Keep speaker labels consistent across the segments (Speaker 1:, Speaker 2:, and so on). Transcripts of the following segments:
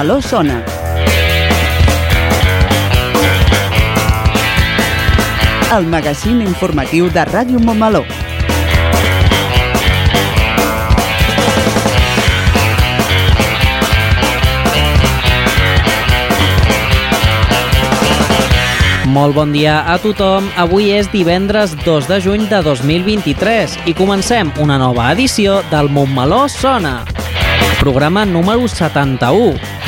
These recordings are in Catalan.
Speaker 1: Montmeló sona. El magazín informatiu de Ràdio Montmeló.
Speaker 2: Molt bon dia a tothom. Avui és divendres 2 de juny de 2023 i comencem una nova edició del Montmeló Sona. Programa número 71.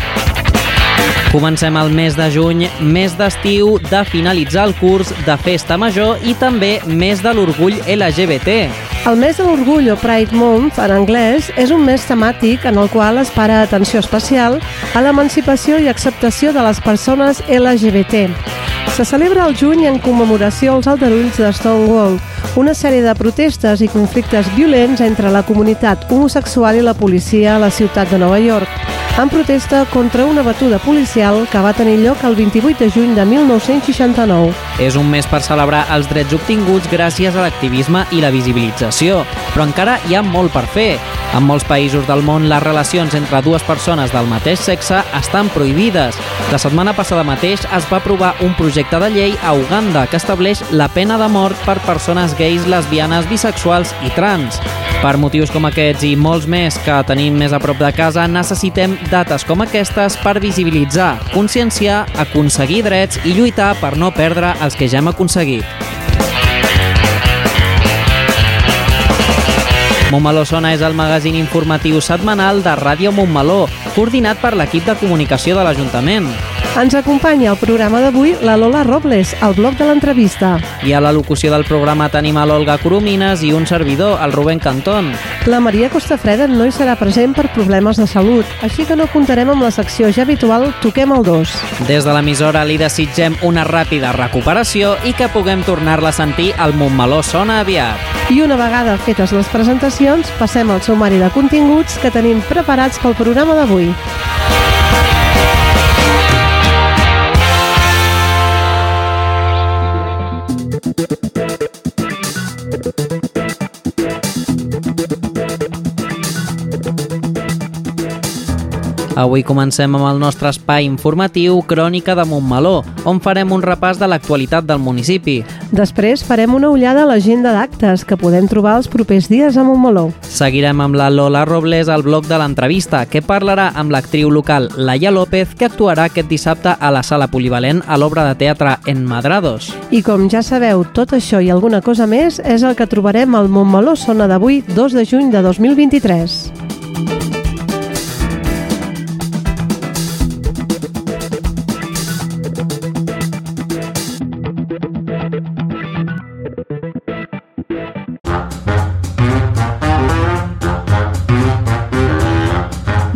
Speaker 2: Comencem el mes de juny, mes d'estiu, de finalitzar el curs, de festa major i també mes de l'orgull LGBT.
Speaker 3: El mes de l'orgull o Pride Month, en anglès, és un mes temàtic en el qual es para atenció especial a l'emancipació i acceptació de les persones LGBT. Se celebra el juny en commemoració als aldarulls de Stonewall, una sèrie de protestes i conflictes violents entre la comunitat homosexual i la policia a la ciutat de Nova York, en protesta contra una batuda policial que va tenir lloc el 28 de juny de 1969.
Speaker 2: És un mes per celebrar els drets obtinguts gràcies a l'activisme i la visibilització, però encara hi ha molt per fer. En molts països del món, les relacions entre dues persones del mateix sexe estan prohibides. La setmana passada mateix es va aprovar un projecte de llei a Uganda que estableix la pena de mort per persones gais, lesbianes, bisexuals i trans. Per motius com aquests i molts més que tenim més a prop de casa, necessitem dates com aquestes per visibilitzar, conscienciar, aconseguir drets i lluitar per no perdre els que ja hem aconseguit. Montmeló Sona és el magazín informatiu setmanal de Ràdio Montmeló, coordinat per l'equip de comunicació de l'Ajuntament.
Speaker 3: Ens acompanya al programa d'avui la Lola Robles, al bloc de l'entrevista.
Speaker 2: I a la locució del programa tenim a l'Olga Coromines i un servidor, el Rubén Cantón.
Speaker 3: La Maria Costafreda no hi serà present per problemes de salut, així que no comptarem amb la secció ja habitual Toquem el 2.
Speaker 2: Des de l'emissora li desitgem una ràpida recuperació i que puguem tornar-la a sentir al Montmeló Sona aviat.
Speaker 3: I una vegada fetes les presentacions, passem al sumari de continguts que tenim preparats pel programa d'avui.
Speaker 2: Avui comencem amb el nostre espai informatiu Crònica de Montmeló, on farem un repàs de l'actualitat del municipi.
Speaker 3: Després farem una ullada a l'agenda d'actes que podem trobar els propers dies a Montmeló.
Speaker 2: Seguirem amb la Lola Robles al bloc de l'entrevista, que parlarà amb l'actriu local Laia López, que actuarà aquest dissabte a la sala polivalent a l'obra de teatre Enmadrados.
Speaker 3: I com ja sabeu, tot això i alguna cosa més és el que trobarem al Montmeló Sona d'avui, 2 de juny de 2023.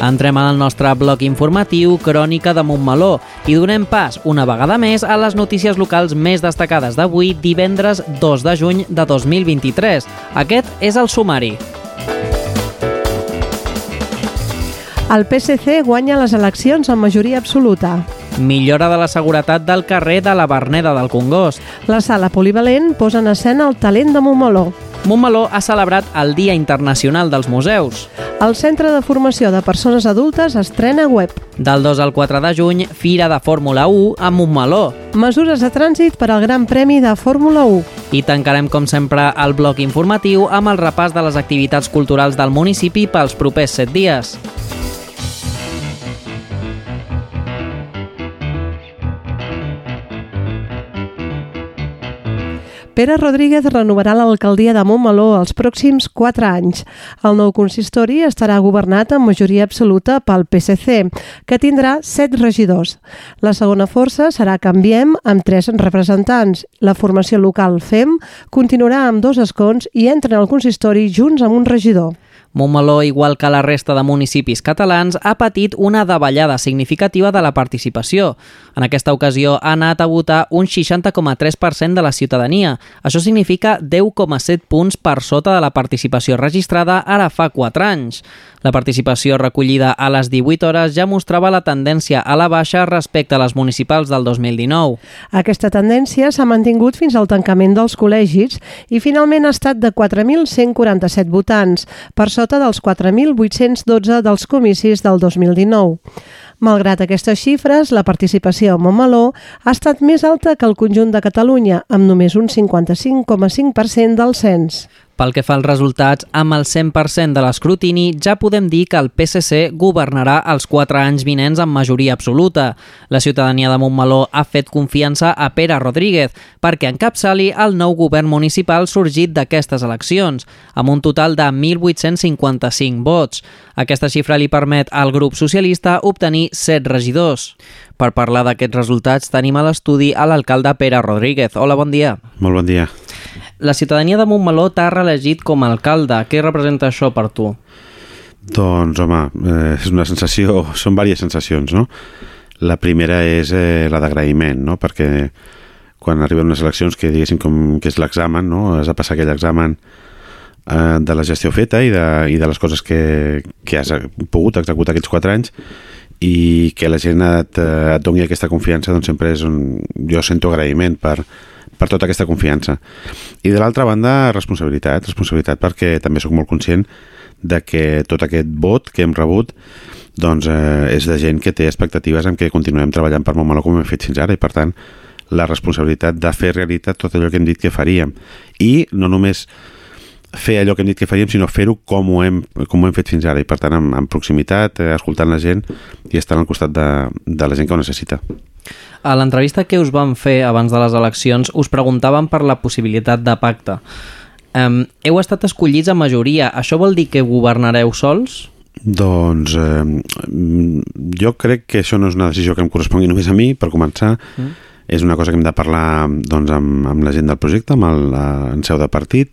Speaker 2: Entrem al nostre bloc informatiu Crònica de Montmeló i donem pas una vegada més a les notícies locals més destacades d'avui, divendres 2 de juny de 2023. Aquest és el sumari.
Speaker 3: El PSC guanya les eleccions amb majoria absoluta.
Speaker 2: Millora de la seguretat del carrer de la Verneda del Congost.
Speaker 3: La sala polivalent posa en escena el talent de Montmeló.
Speaker 2: Montmeló ha celebrat el Dia Internacional dels Museus.
Speaker 3: El Centre de Formació de Persones Adultes estrena web.
Speaker 2: Del 2 al 4 de juny, Fira de Fórmula 1 a Montmeló.
Speaker 3: Mesures de trànsit per al Gran Premi de Fórmula 1.
Speaker 2: I tancarem, com sempre, el bloc informatiu amb el repàs de les activitats culturals del municipi pels propers 7 dies.
Speaker 3: Pere Rodríguez renovarà l'alcaldia de Montmeló els pròxims 4 anys. El nou consistori estarà governat amb majoria absoluta pel PSC, que tindrà 7 regidors. La segona força serà Canviem, amb 3 representants. La formació local FEM continuarà amb dos escons i entren al consistori junts amb un regidor.
Speaker 2: Montmeló, igual que la resta de municipis catalans, ha patit una davallada significativa de la participació. En aquesta ocasió ha anat a votar un 60,3% de la ciutadania. Això significa 10,7 punts per sota de la participació registrada ara fa 4 anys. La participació recollida a les 18 hores ja mostrava la tendència a la baixa respecte a les municipals del 2019.
Speaker 3: Aquesta tendència s'ha mantingut fins al tancament dels col·legis i finalment ha estat de 4.147 votants, per sota dels 4.812 dels comicis del 2019. Malgrat aquestes xifres, la participació a Montmeló ha estat més alta que el conjunt de Catalunya, amb només un 55,5% del cens.
Speaker 2: Pel que fa als resultats, amb el 100% de l'escrutini ja podem dir que el PSC governarà els 4 anys vinents amb majoria absoluta. La ciutadania de Montmeló ha fet confiança a Pere Rodríguez perquè encapçali el nou govern municipal sorgit d'aquestes eleccions, amb un total de 1.855 vots. Aquesta xifra li permet al grup socialista obtenir 7 regidors. Per parlar d'aquests resultats tenim a l'estudi a l'alcalde Pere Rodríguez. Hola, bon dia.
Speaker 4: Molt bon dia.
Speaker 2: La ciutadania de Montmeló t'ha reelegit com a alcalde. Què representa això per tu?
Speaker 4: Doncs, home, eh, és una sensació, són diverses sensacions, no? La primera és eh, la d'agraïment, no? Perquè quan arriben unes eleccions que diguéssim com que és l'examen, no? Has de passar aquell examen eh, de la gestió feta i de, i de les coses que, que has pogut executar aquests quatre anys i que la gent et, et doni aquesta confiança doncs sempre és un... jo sento agraïment per, per tota aquesta confiança. I de l'altra banda, responsabilitat, responsabilitat perquè també sóc molt conscient de que tot aquest vot que hem rebut doncs, eh, és de gent que té expectatives en què continuem treballant per Montmeló com hem fet fins ara i per tant la responsabilitat de fer realitat tot allò que hem dit que faríem i no només fer allò que hem dit que faríem, sinó fer-ho com, ho hem, com ho hem fet fins ara i per tant amb, amb proximitat, eh, escoltant la gent i estant al costat de, de la gent que ho necessita.
Speaker 2: A l'entrevista que us vam fer abans de les eleccions us preguntàvem per la possibilitat de pacte. Um, heu estat escollits a majoria. Això vol dir que governareu sols?
Speaker 4: Doncs eh, jo crec que això no és una decisió que em correspongui només a mi, per començar. Mm. És una cosa que hem de parlar doncs, amb, amb la gent del projecte, amb el, en seu de partit,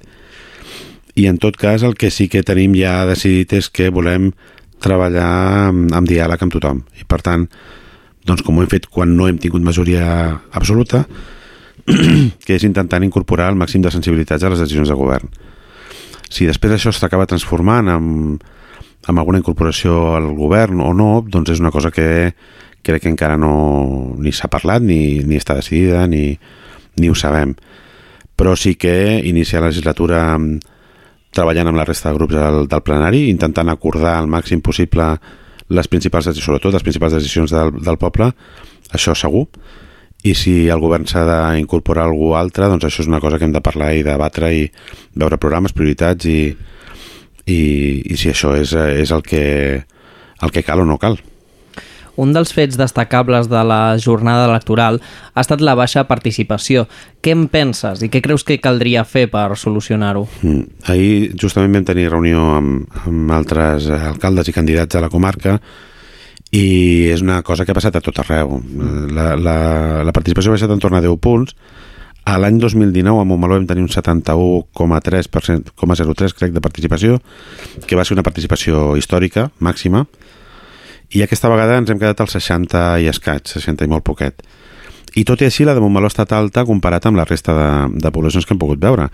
Speaker 4: i en tot cas el que sí que tenim ja decidit és que volem treballar amb, amb diàleg amb tothom. I per tant, doncs com ho hem fet quan no hem tingut majoria absoluta, que és intentant incorporar el màxim de sensibilitats a les decisions de govern. Si després això s'acaba transformant en, en alguna incorporació al govern o no, doncs és una cosa que crec que encara no ni s'ha parlat, ni, ni està decidida, ni, ni ho sabem. Però sí que iniciar la legislatura treballant amb la resta de grups del, del plenari, intentant acordar al màxim possible les principals, sobretot les principals decisions del, del poble, això segur, i si el govern s'ha d'incorporar algú altre, doncs això és una cosa que hem de parlar i debatre i veure programes, prioritats i, i, i si això és, és el, que, el que cal o no cal.
Speaker 2: Un dels fets destacables de la jornada electoral ha estat la baixa participació. Què en penses i què creus que caldria fer per solucionar-ho?
Speaker 4: Mm. Ahir justament vam tenir reunió amb, amb altres alcaldes i candidats de la comarca i és una cosa que ha passat a tot arreu. La, la, la participació ha baixat en torn a 10 punts. A l'any 2019 a Montmeló vam tenir un 71,03 crec de participació, que va ser una participació històrica, màxima, i aquesta vegada ens hem quedat al 60 i escaig, 60 i molt poquet. I tot i així, la de Montmeló ha estat alta comparat amb la resta de, de poblacions que hem pogut veure,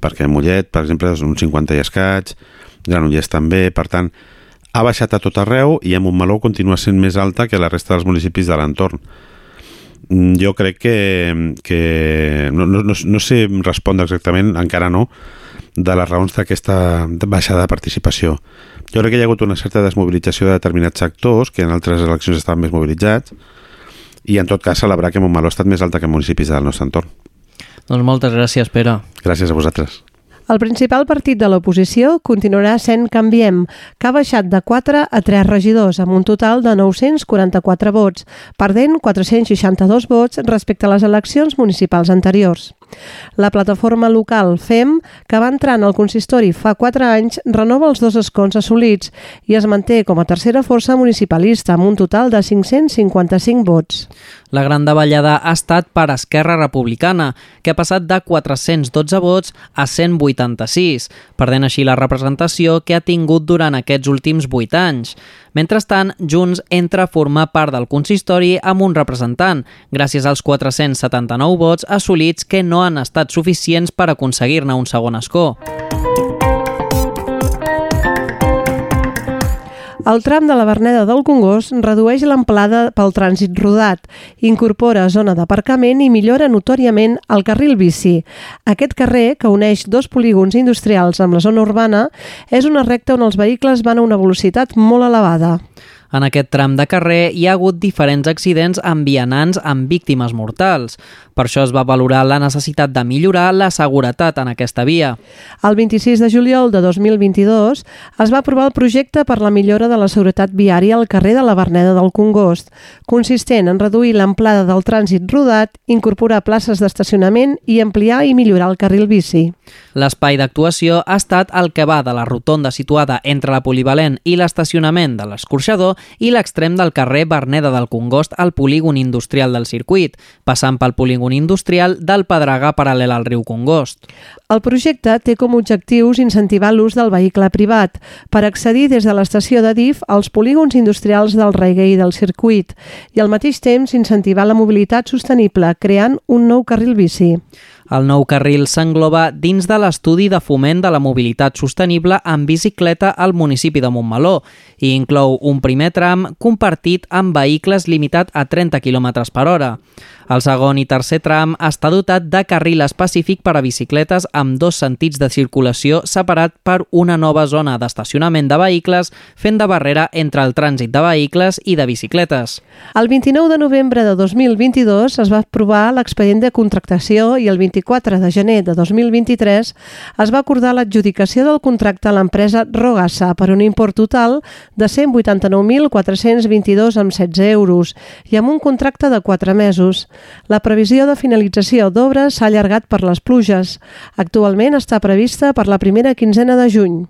Speaker 4: perquè Mollet, per exemple, és un 50 i escaig, Granollers també, per tant, ha baixat a tot arreu i a Montmeló continua sent més alta que la resta dels municipis de l'entorn. Mm, jo crec que, que no, no, no sé respondre exactament, encara no, de les raons d'aquesta baixada de participació. Jo crec que hi ha hagut una certa desmobilització de determinats sectors que en altres eleccions estaven més mobilitzats i en tot cas celebrar que Montmeló ha estat més alta que municipis del nostre entorn.
Speaker 2: Doncs moltes gràcies, Pere.
Speaker 4: Gràcies a vosaltres.
Speaker 3: El principal partit de l'oposició continuarà sent Canviem, que ha baixat de 4 a 3 regidors, amb un total de 944 vots, perdent 462 vots respecte a les eleccions municipals anteriors. La plataforma local FEM, que va entrar en el consistori fa 4 anys, renova els dos escons assolits i es manté com a tercera força municipalista amb un total de 555 vots.
Speaker 2: La gran davallada ha estat per Esquerra Republicana, que ha passat de 412 vots a 186, perdent així la representació que ha tingut durant aquests últims 8 anys. Mentrestant, Junts entra a formar part del consistori amb un representant, gràcies als 479 vots assolits que no han estat suficients per aconseguir-ne un segon escó.
Speaker 3: El tram de la Verneda del Congost redueix l'amplada pel trànsit rodat, incorpora zona d'aparcament i millora notòriament el carril bici. Aquest carrer, que uneix dos polígons industrials amb la zona urbana, és una recta on els vehicles van a una velocitat molt elevada.
Speaker 2: En aquest tram de carrer hi ha hagut diferents accidents amb vianants amb víctimes mortals. Per això es va valorar la necessitat de millorar la seguretat en aquesta via.
Speaker 3: El 26 de juliol de 2022 es va aprovar el projecte per la millora de la seguretat viària al carrer de la Verneda del Congost, consistent en reduir l'amplada del trànsit rodat, incorporar places d'estacionament i ampliar i millorar el carril bici.
Speaker 2: L'espai d'actuació ha estat el que va de la rotonda situada entre la polivalent i l'estacionament de l'escorxador i l'extrem del carrer Verneda del Congost al polígon industrial del circuit, passant pel polígon industrial del Pedregà paral·lel al riu Congost.
Speaker 3: El projecte té com a objectius incentivar l'ús del vehicle privat per accedir des de l'estació de DIF als polígons industrials del Reguer i del circuit i al mateix temps incentivar la mobilitat sostenible creant un nou carril bici.
Speaker 2: El nou carril s'engloba dins de l'estudi de foment de la mobilitat sostenible en bicicleta al municipi de Montmeló i inclou un primer tram compartit amb vehicles limitat a 30 km per hora. El segon i tercer tram està dotat de carril específic per a bicicletes amb dos sentits de circulació separat per una nova zona d'estacionament de vehicles fent de barrera entre el trànsit de vehicles i de bicicletes.
Speaker 3: El 29 de novembre de 2022 es va aprovar l'expedient de contractació i el 24 de gener de 2023 es va acordar l'adjudicació del contracte a l'empresa Rogassa per un import total de 189.422 amb 16 euros i amb un contracte de 4 mesos. La previsió de finalització d'obres s'ha allargat per les pluges. Actualment està prevista per la primera quinzena de juny.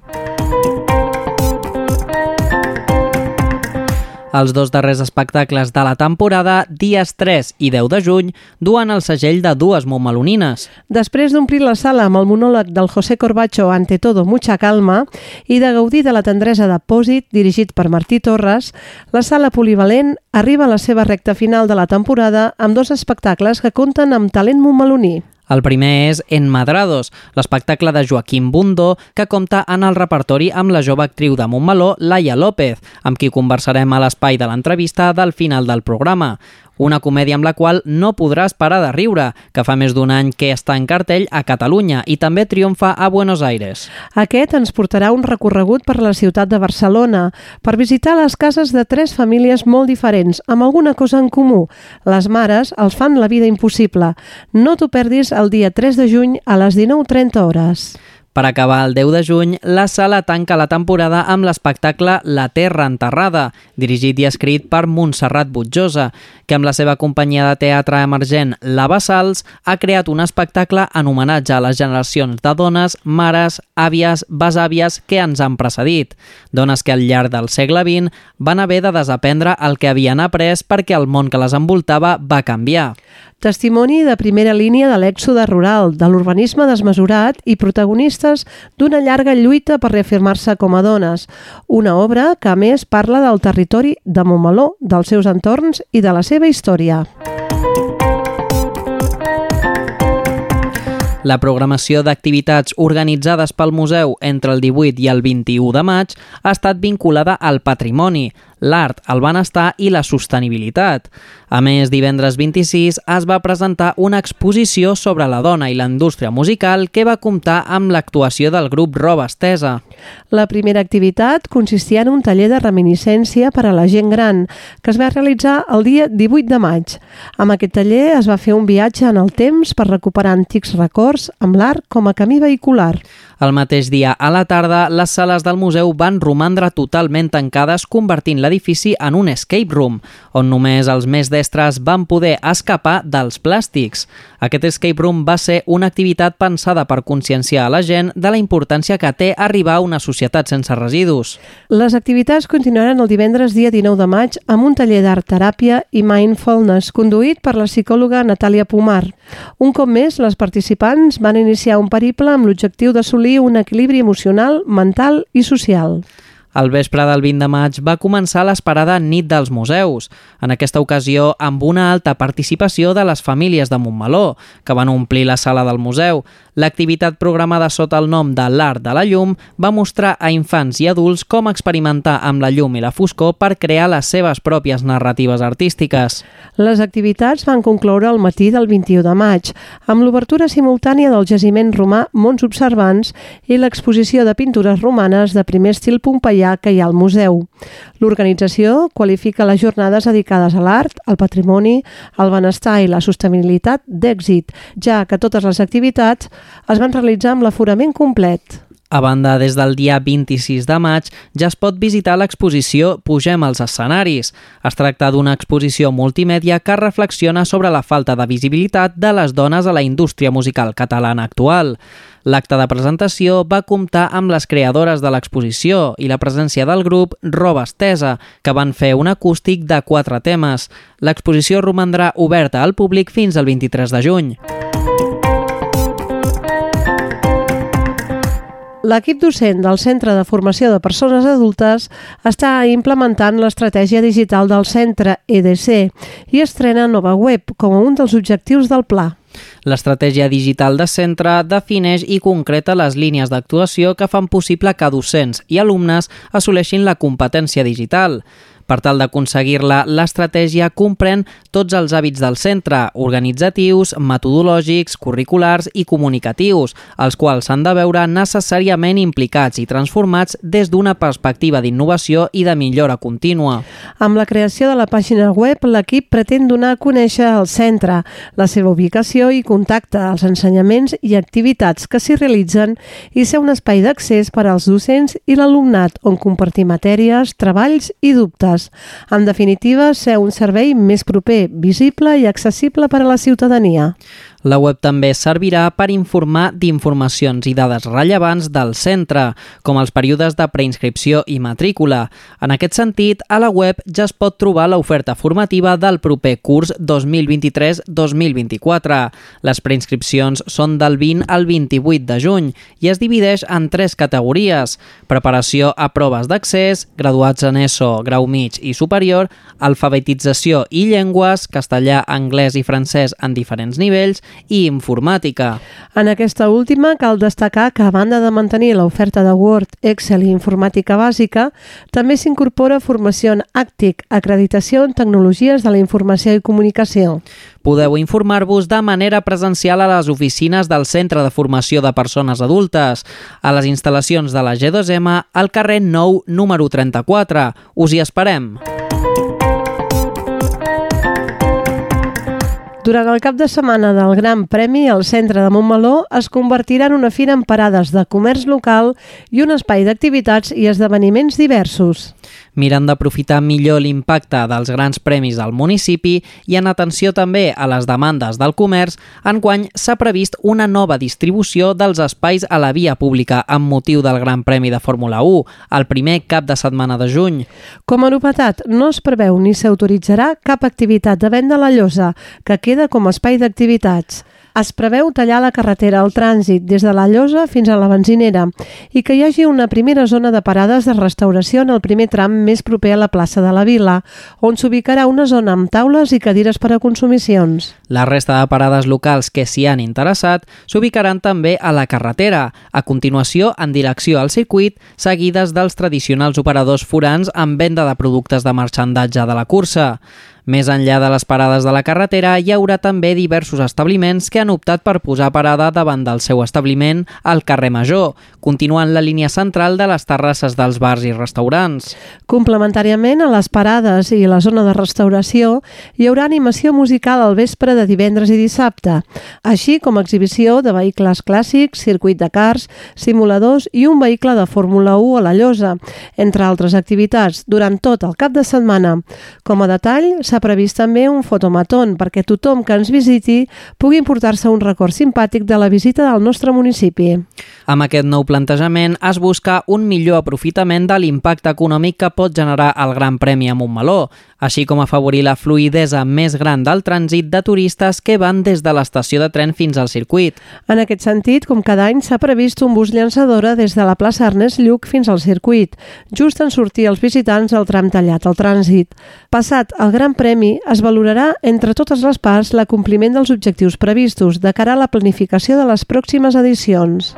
Speaker 2: Els dos darrers espectacles de la temporada, dies 3 i 10 de juny, duen el segell de dues montmelonines.
Speaker 3: Després d'omplir la sala amb el monòleg del José Corbacho Ante todo mucha calma i de gaudir de la tendresa de Pòsit, dirigit per Martí Torres, la sala polivalent arriba a la seva recta final de la temporada amb dos espectacles que compten amb talent montmeloní.
Speaker 2: El primer és Enmadrados, l'espectacle de Joaquim Bundó, que compta en el repertori amb la jove actriu de Montmeló, Laia López, amb qui conversarem a l'espai de l'entrevista del final del programa una comèdia amb la qual no podràs parar de riure, que fa més d'un any que està en cartell a Catalunya i també triomfa a Buenos Aires.
Speaker 3: Aquest ens portarà un recorregut per la ciutat de Barcelona per visitar les cases de tres famílies molt diferents, amb alguna cosa en comú. Les mares els fan la vida impossible. No t'ho perdis el dia 3 de juny a les 19.30 hores.
Speaker 2: Per acabar el 10 de juny, la sala tanca la temporada amb l'espectacle La Terra Enterrada, dirigit i escrit per Montserrat Butjosa, que amb la seva companyia de teatre emergent La Bassals ha creat un espectacle en homenatge a les generacions de dones, mares, àvies, besàvies que ens han precedit. Dones que al llarg del segle XX van haver de desaprendre el que havien après perquè el món que les envoltava va canviar.
Speaker 3: Testimoni de primera línia de l'èxode rural, de l'urbanisme desmesurat i protagonistes d'una llarga lluita per reafirmar-se com a dones. Una obra que, a més, parla del territori de Montmeló, dels seus entorns i de la seva història.
Speaker 2: La programació d'activitats organitzades pel museu entre el 18 i el 21 de maig ha estat vinculada al patrimoni, l'art, el benestar i la sostenibilitat. A més, divendres 26 es va presentar una exposició sobre la dona i la indústria musical que va comptar amb l'actuació del grup Roba Estesa.
Speaker 3: La primera activitat consistia en un taller de reminiscència per a la gent gran, que es va realitzar el dia 18 de maig. Amb aquest taller es va fer un viatge en el temps per recuperar antics records amb l'art com a camí vehicular.
Speaker 2: El mateix dia, a la tarda, les sales del museu van romandre totalment tancades, convertint l'edifici en un escape room, on només els més destres van poder escapar dels plàstics. Aquest escape room va ser una activitat pensada per conscienciar a la gent de la importància que té arribar a una societat sense residus.
Speaker 3: Les activitats continuaran el divendres dia 19 de maig amb un taller d'art teràpia i mindfulness conduït per la psicòloga Natàlia Pomar. Un cop més, les participants van iniciar un periple amb l'objectiu d'assolir un equilibri emocional, mental i social.
Speaker 2: Al vespre del 20 de maig va començar l'esperada Nit dels Museus, en aquesta ocasió amb una alta participació de les famílies de Montmeló, que van omplir la sala del museu. L'activitat programada sota el nom de l'Art de la Llum va mostrar a infants i adults com experimentar amb la llum i la foscor per crear les seves pròpies narratives artístiques.
Speaker 3: Les activitats van concloure el matí del 21 de maig, amb l'obertura simultània del jaciment romà Mons Observants i l'exposició de pintures romanes de primer estil pompeià que hi ha al museu. L'organització qualifica les jornades dedicades a l'art, al patrimoni, al benestar i la sostenibilitat d'èxit, ja que totes les activitats es van realitzar amb l'aforament complet.
Speaker 2: A banda, des del dia 26 de maig ja es pot visitar l'exposició Pugem als escenaris. Es tracta d'una exposició multimèdia que reflexiona sobre la falta de visibilitat de les dones a la indústria musical catalana actual. L'acte de presentació va comptar amb les creadores de l'exposició i la presència del grup Roba Estesa, que van fer un acústic de quatre temes. L'exposició romandrà oberta al públic fins al 23 de juny.
Speaker 3: L'equip docent del Centre de Formació de Persones Adultes està implementant l'estratègia digital del centre EDC i estrena nova web com a un dels objectius del pla.
Speaker 2: L'estratègia digital de centre defineix i concreta les línies d'actuació que fan possible que docents i alumnes assoleixin la competència digital. Per tal d'aconseguir-la, l'estratègia comprèn tots els hàbits del centre, organitzatius, metodològics, curriculars i comunicatius, els quals s'han de veure necessàriament implicats i transformats des d'una perspectiva d'innovació i de millora contínua.
Speaker 3: Amb la creació de la pàgina web, l'equip pretén donar a conèixer el centre, la seva ubicació i contacte, els ensenyaments i activitats que s'hi realitzen i ser un espai d'accés per als docents i l'alumnat on compartir matèries, treballs i dubtes públiques. En definitiva, ser un servei més proper, visible i accessible per a la ciutadania.
Speaker 2: La web també servirà per informar d'informacions i dades rellevants del centre, com els períodes de preinscripció i matrícula. En aquest sentit, a la web ja es pot trobar l'oferta formativa del proper curs 2023-2024. Les preinscripcions són del 20 al 28 de juny i es divideix en tres categories. Preparació a proves d'accés, graduats en ESO, grau mig i superior, alfabetització i llengües, castellà, anglès i francès en diferents nivells i informàtica.
Speaker 3: En aquesta última cal destacar que a banda de mantenir l'oferta de Word, Excel i informàtica bàsica, també s'incorpora formació en ACTIC, acreditació en tecnologies de la informació i comunicació.
Speaker 2: Podeu informar-vos de manera presencial a les oficines del Centre de Formació de Persones Adultes, a les instal·lacions de la G2M al carrer 9, número 34. Us hi esperem!
Speaker 3: Durant el cap de setmana del Gran Premi, el centre de Montmeló es convertirà en una fira amb parades de comerç local i un espai d'activitats i esdeveniments diversos
Speaker 2: mirant d'aprofitar millor l'impacte dels grans premis del municipi i en atenció també a les demandes del comerç, enguany s'ha previst una nova distribució dels espais a la via pública amb motiu del Gran Premi de Fórmula 1, el primer cap de setmana de juny.
Speaker 3: Com a novetat, no es preveu ni s'autoritzarà cap activitat de venda a la llosa, que queda com a espai d'activitats. Es preveu tallar la carretera al trànsit des de la Llosa fins a la benzinera i que hi hagi una primera zona de parades de restauració en el primer tram més proper a la plaça de la Vila, on s'ubicarà una zona amb taules i cadires per a consumicions.
Speaker 2: La resta de parades locals que s'hi han interessat s'ubicaran també a la carretera, a continuació en direcció al circuit, seguides dels tradicionals operadors forans amb venda de productes de marxandatge de la cursa. Més enllà de les parades de la carretera, hi haurà també diversos establiments que han optat per posar parada davant del seu establiment al carrer Major, continuant la línia central de les terrasses dels bars i restaurants.
Speaker 3: Complementàriament a les parades i la zona de restauració, hi haurà animació musical al vespre de divendres i dissabte, així com exhibició de vehicles clàssics, circuit de cars, simuladors i un vehicle de Fórmula 1 a la Llosa, entre altres activitats, durant tot el cap de setmana. Com a detall, s'ha previst també un fotomatón perquè tothom que ens visiti pugui portar-se un record simpàtic de la visita del nostre municipi.
Speaker 2: Amb aquest nou plantejament es busca un millor aprofitament de l'impacte econòmic que pot generar el Gran Premi a Montmeló, així com afavorir la fluidesa més gran del trànsit de turistes que van des de l'estació de tren fins al circuit.
Speaker 3: En aquest sentit, com cada any, s'ha previst un bus llançadora des de la plaça Ernest Lluc fins al circuit, just en sortir els visitants al tram tallat al trànsit. Passat el Gran Premi, es valorarà entre totes les parts l'acompliment dels objectius previstos de cara a la planificació de les pròximes edicions.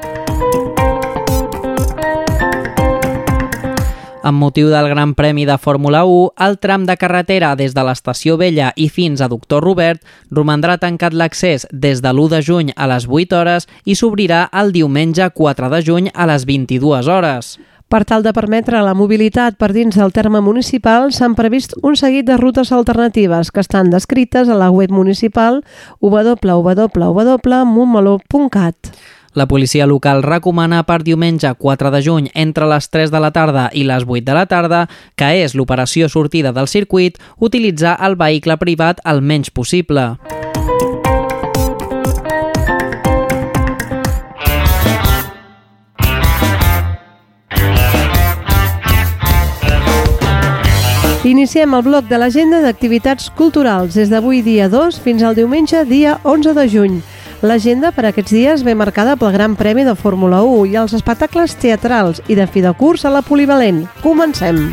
Speaker 2: Amb motiu del Gran Premi de Fórmula 1, el tram de carretera des de l'Estació Vella i fins a Doctor Robert romandrà tancat l'accés des de l'1 de juny a les 8 hores i s'obrirà el diumenge 4 de juny a les 22 hores.
Speaker 3: Per tal de permetre la mobilitat per dins del terme municipal, s'han previst un seguit de rutes alternatives que estan descrites a la web municipal www.montmeló.cat.
Speaker 2: La policia local recomana per diumenge 4 de juny entre les 3 de la tarda i les 8 de la tarda, que és l'operació sortida del circuit, utilitzar el vehicle privat el menys possible.
Speaker 3: Iniciem el bloc de l'agenda d'activitats culturals des d'avui dia 2 fins al diumenge dia 11 de juny. L'agenda per aquests dies ve marcada pel Gran Premi de Fórmula 1 i els espectacles teatrals i de fi de curs a la Polivalent. Comencem!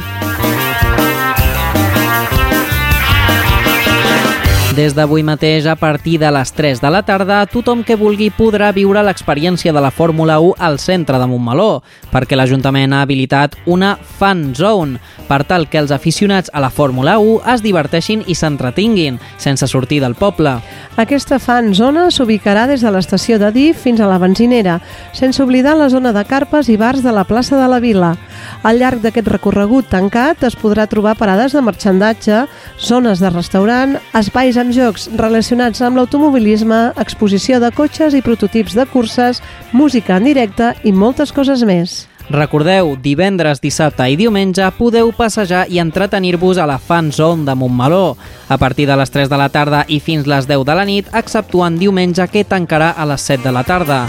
Speaker 2: Des d'avui mateix, a partir de les 3 de la tarda, tothom que vulgui podrà viure l'experiència de la Fórmula 1 al centre de Montmeló, perquè l'Ajuntament ha habilitat una Fan Zone, per tal que els aficionats a la Fórmula 1 es diverteixin i s'entretinguin, sense sortir del poble.
Speaker 3: Aquesta fan zona s'ubicarà des de l'estació de DIF fins a la benzinera, sense oblidar la zona de carpes i bars de la plaça de la Vila. Al llarg d'aquest recorregut tancat es podrà trobar parades de marxandatge, zones de restaurant, espais amb jocs relacionats amb l'automobilisme, exposició de cotxes i prototips de curses, música en directe i moltes coses més.
Speaker 2: Recordeu, divendres, dissabte i diumenge podeu passejar i entretenir-vos a la Fan Zone de Montmeló, a partir de les 3 de la tarda i fins les 10 de la nit, exceptuant diumenge que tancarà a les 7 de la tarda.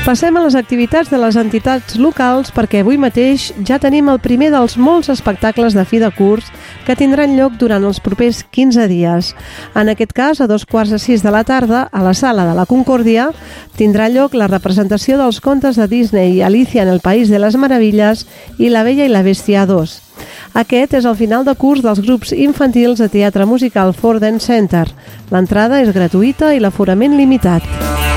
Speaker 3: Passem a les activitats de les entitats locals perquè avui mateix ja tenim el primer dels molts espectacles de fi de curs que tindran lloc durant els propers 15 dies. En aquest cas, a dos quarts de sis de la tarda, a la sala de la Concòrdia, tindrà lloc la representació dels contes de Disney i Alicia en el País de les Meravilles i La Bella i la Bèstia 2. Aquest és el final de curs dels grups infantils de teatre musical Forden Center. L'entrada és gratuïta i l'aforament limitat.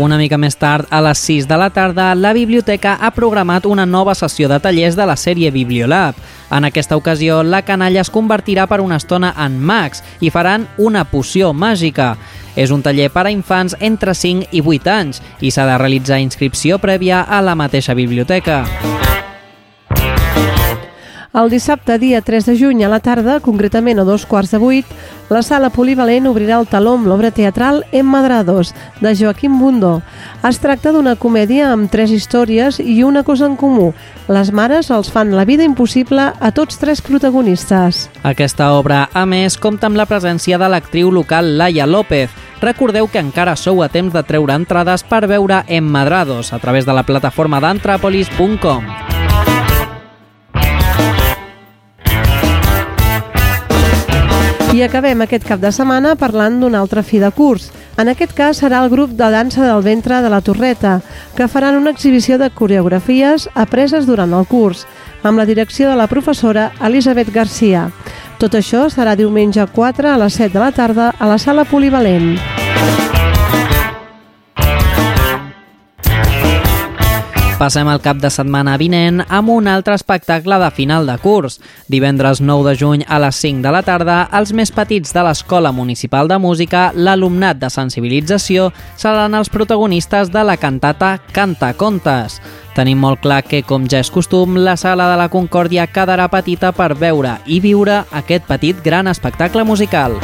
Speaker 2: Una mica més tard, a les 6 de la tarda, la biblioteca ha programat una nova sessió de tallers de la sèrie Bibliolab. En aquesta ocasió, la canalla es convertirà per una estona en mags i faran una poció màgica. És un taller per a infants entre 5 i 8 anys i s'ha de realitzar inscripció prèvia a la mateixa biblioteca.
Speaker 3: El dissabte, dia 3 de juny, a la tarda, concretament a dos quarts de vuit, la sala polivalent obrirà el taló amb l'obra teatral Emmadrados, de Joaquim Bundó. Es tracta d'una comèdia amb tres històries i una cosa en comú. Les mares els fan la vida impossible a tots tres protagonistes.
Speaker 2: Aquesta obra, a més, compta amb la presència de l'actriu local Laia López. Recordeu que encara sou a temps de treure entrades per veure Emmadrados a través de la plataforma d'antrapolis.com.
Speaker 3: I acabem aquest cap de setmana parlant d'un altre fi de curs. En aquest cas serà el grup de dansa del ventre de la Torreta, que faran una exhibició de coreografies apreses durant el curs, amb la direcció de la professora Elisabet Garcia. Tot això serà diumenge 4 a les 7 de la tarda a la sala polivalent.
Speaker 2: Passem al cap de setmana vinent amb un altre espectacle de final de curs. Divendres 9 de juny a les 5 de la tarda, els més petits de l'Escola Municipal de Música, l'alumnat de sensibilització, seran els protagonistes de la cantata Canta Contes. Tenim molt clar que, com ja és costum, la sala de la Concòrdia quedarà petita per veure i viure aquest petit gran espectacle musical.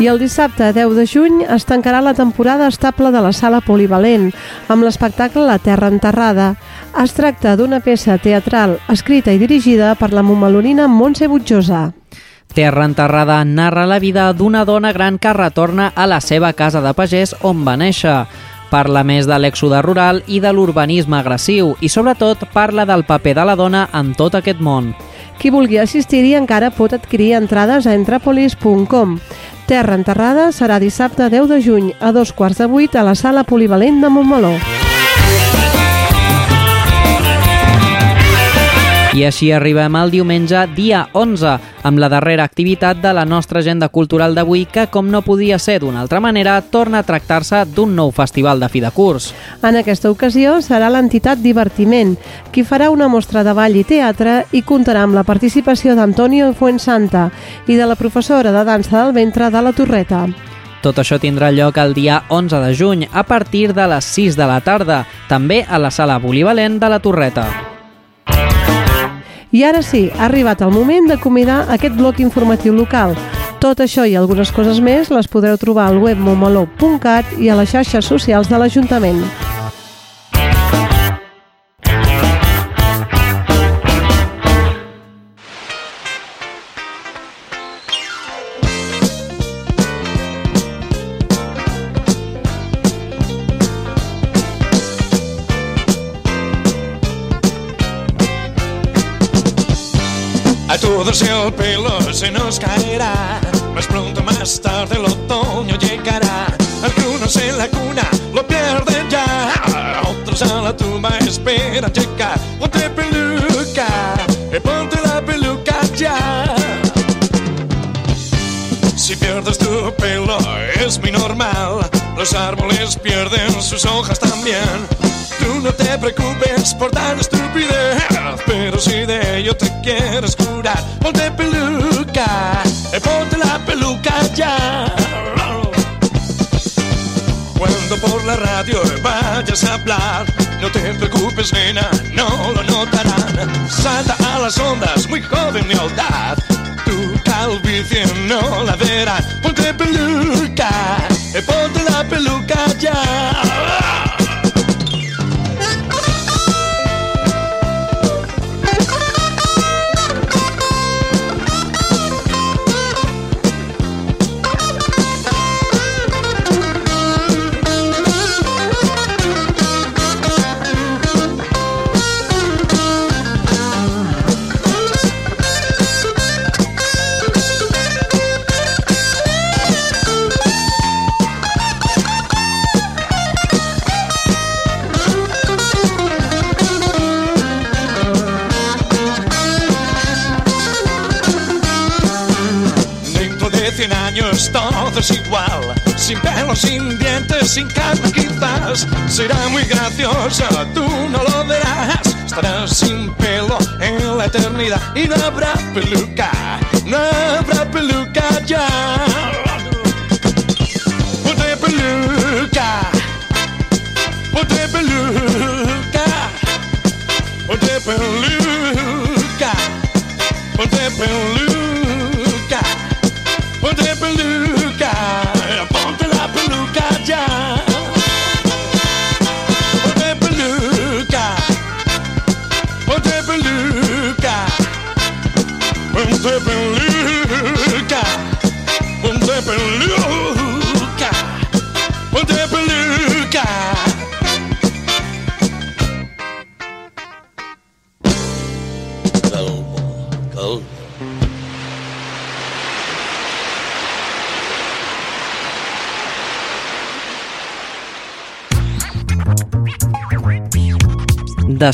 Speaker 3: I el dissabte 10 de juny es tancarà la temporada estable de la sala polivalent amb l'espectacle La Terra Enterrada. Es tracta d'una peça teatral escrita i dirigida per la momalonina Montse Butjosa.
Speaker 2: Terra enterrada narra la vida d'una dona gran que retorna a la seva casa de pagès on va néixer. Parla més de l'èxode rural i de l'urbanisme agressiu i, sobretot, parla del paper de la dona en tot aquest món.
Speaker 3: Qui vulgui assistir-hi encara pot adquirir entrades a entrapolis.com. Terra Enterrada serà dissabte 10 de juny a dos quarts de vuit a la sala polivalent de Montmeló.
Speaker 2: I així arribem al diumenge, dia 11, amb la darrera activitat de la nostra agenda cultural d'avui que, com no podia ser d'una altra manera, torna a tractar-se d'un nou festival de fi de curs.
Speaker 3: En aquesta ocasió serà l'entitat Divertiment, qui farà una mostra de ball i teatre i comptarà amb la participació d'Antonio Fuensanta i de la professora de dansa del ventre de la Torreta.
Speaker 2: Tot això tindrà lloc el dia 11 de juny, a partir de les 6 de la tarda, també a la sala polivalent de la Torreta.
Speaker 3: I ara sí, ha arribat el moment de convidar aquest bloc informatiu local. Tot això i algunes coses més les podreu trobar al web momaló.cat i a les xarxes socials de l'Ajuntament.
Speaker 5: A todos el pelo se nos caerá. Más pronto, más tarde, el otoño llegará. Algunos en la cuna lo pierden ya. Otros a la tumba esperan llegar. Ponte peluca, eh, ponte la peluca ya. Si pierdes tu pelo es muy normal. Los árboles pierden sus hojas también. Tú no te preocupes por tan estupidez, pero si de ello te quieres curar, ponte peluca, eh, ponte la peluca ya. Cuando por la radio vayas a hablar, no te preocupes, nena, no lo notarán. Salta a las ondas, muy joven mi edad. Tu calvicie no la verás. Ponte peluca, eh, ponte la peluca ya. Es igual, sin pelo, sin dientes, sin carne quizás. Será muy gracioso, tú no lo verás. Estarás sin pelo en la eternidad y no habrá peluca, no habrá peluca ya. Ponte peluca, ponte peluca, ponte peluca, ponte peluca.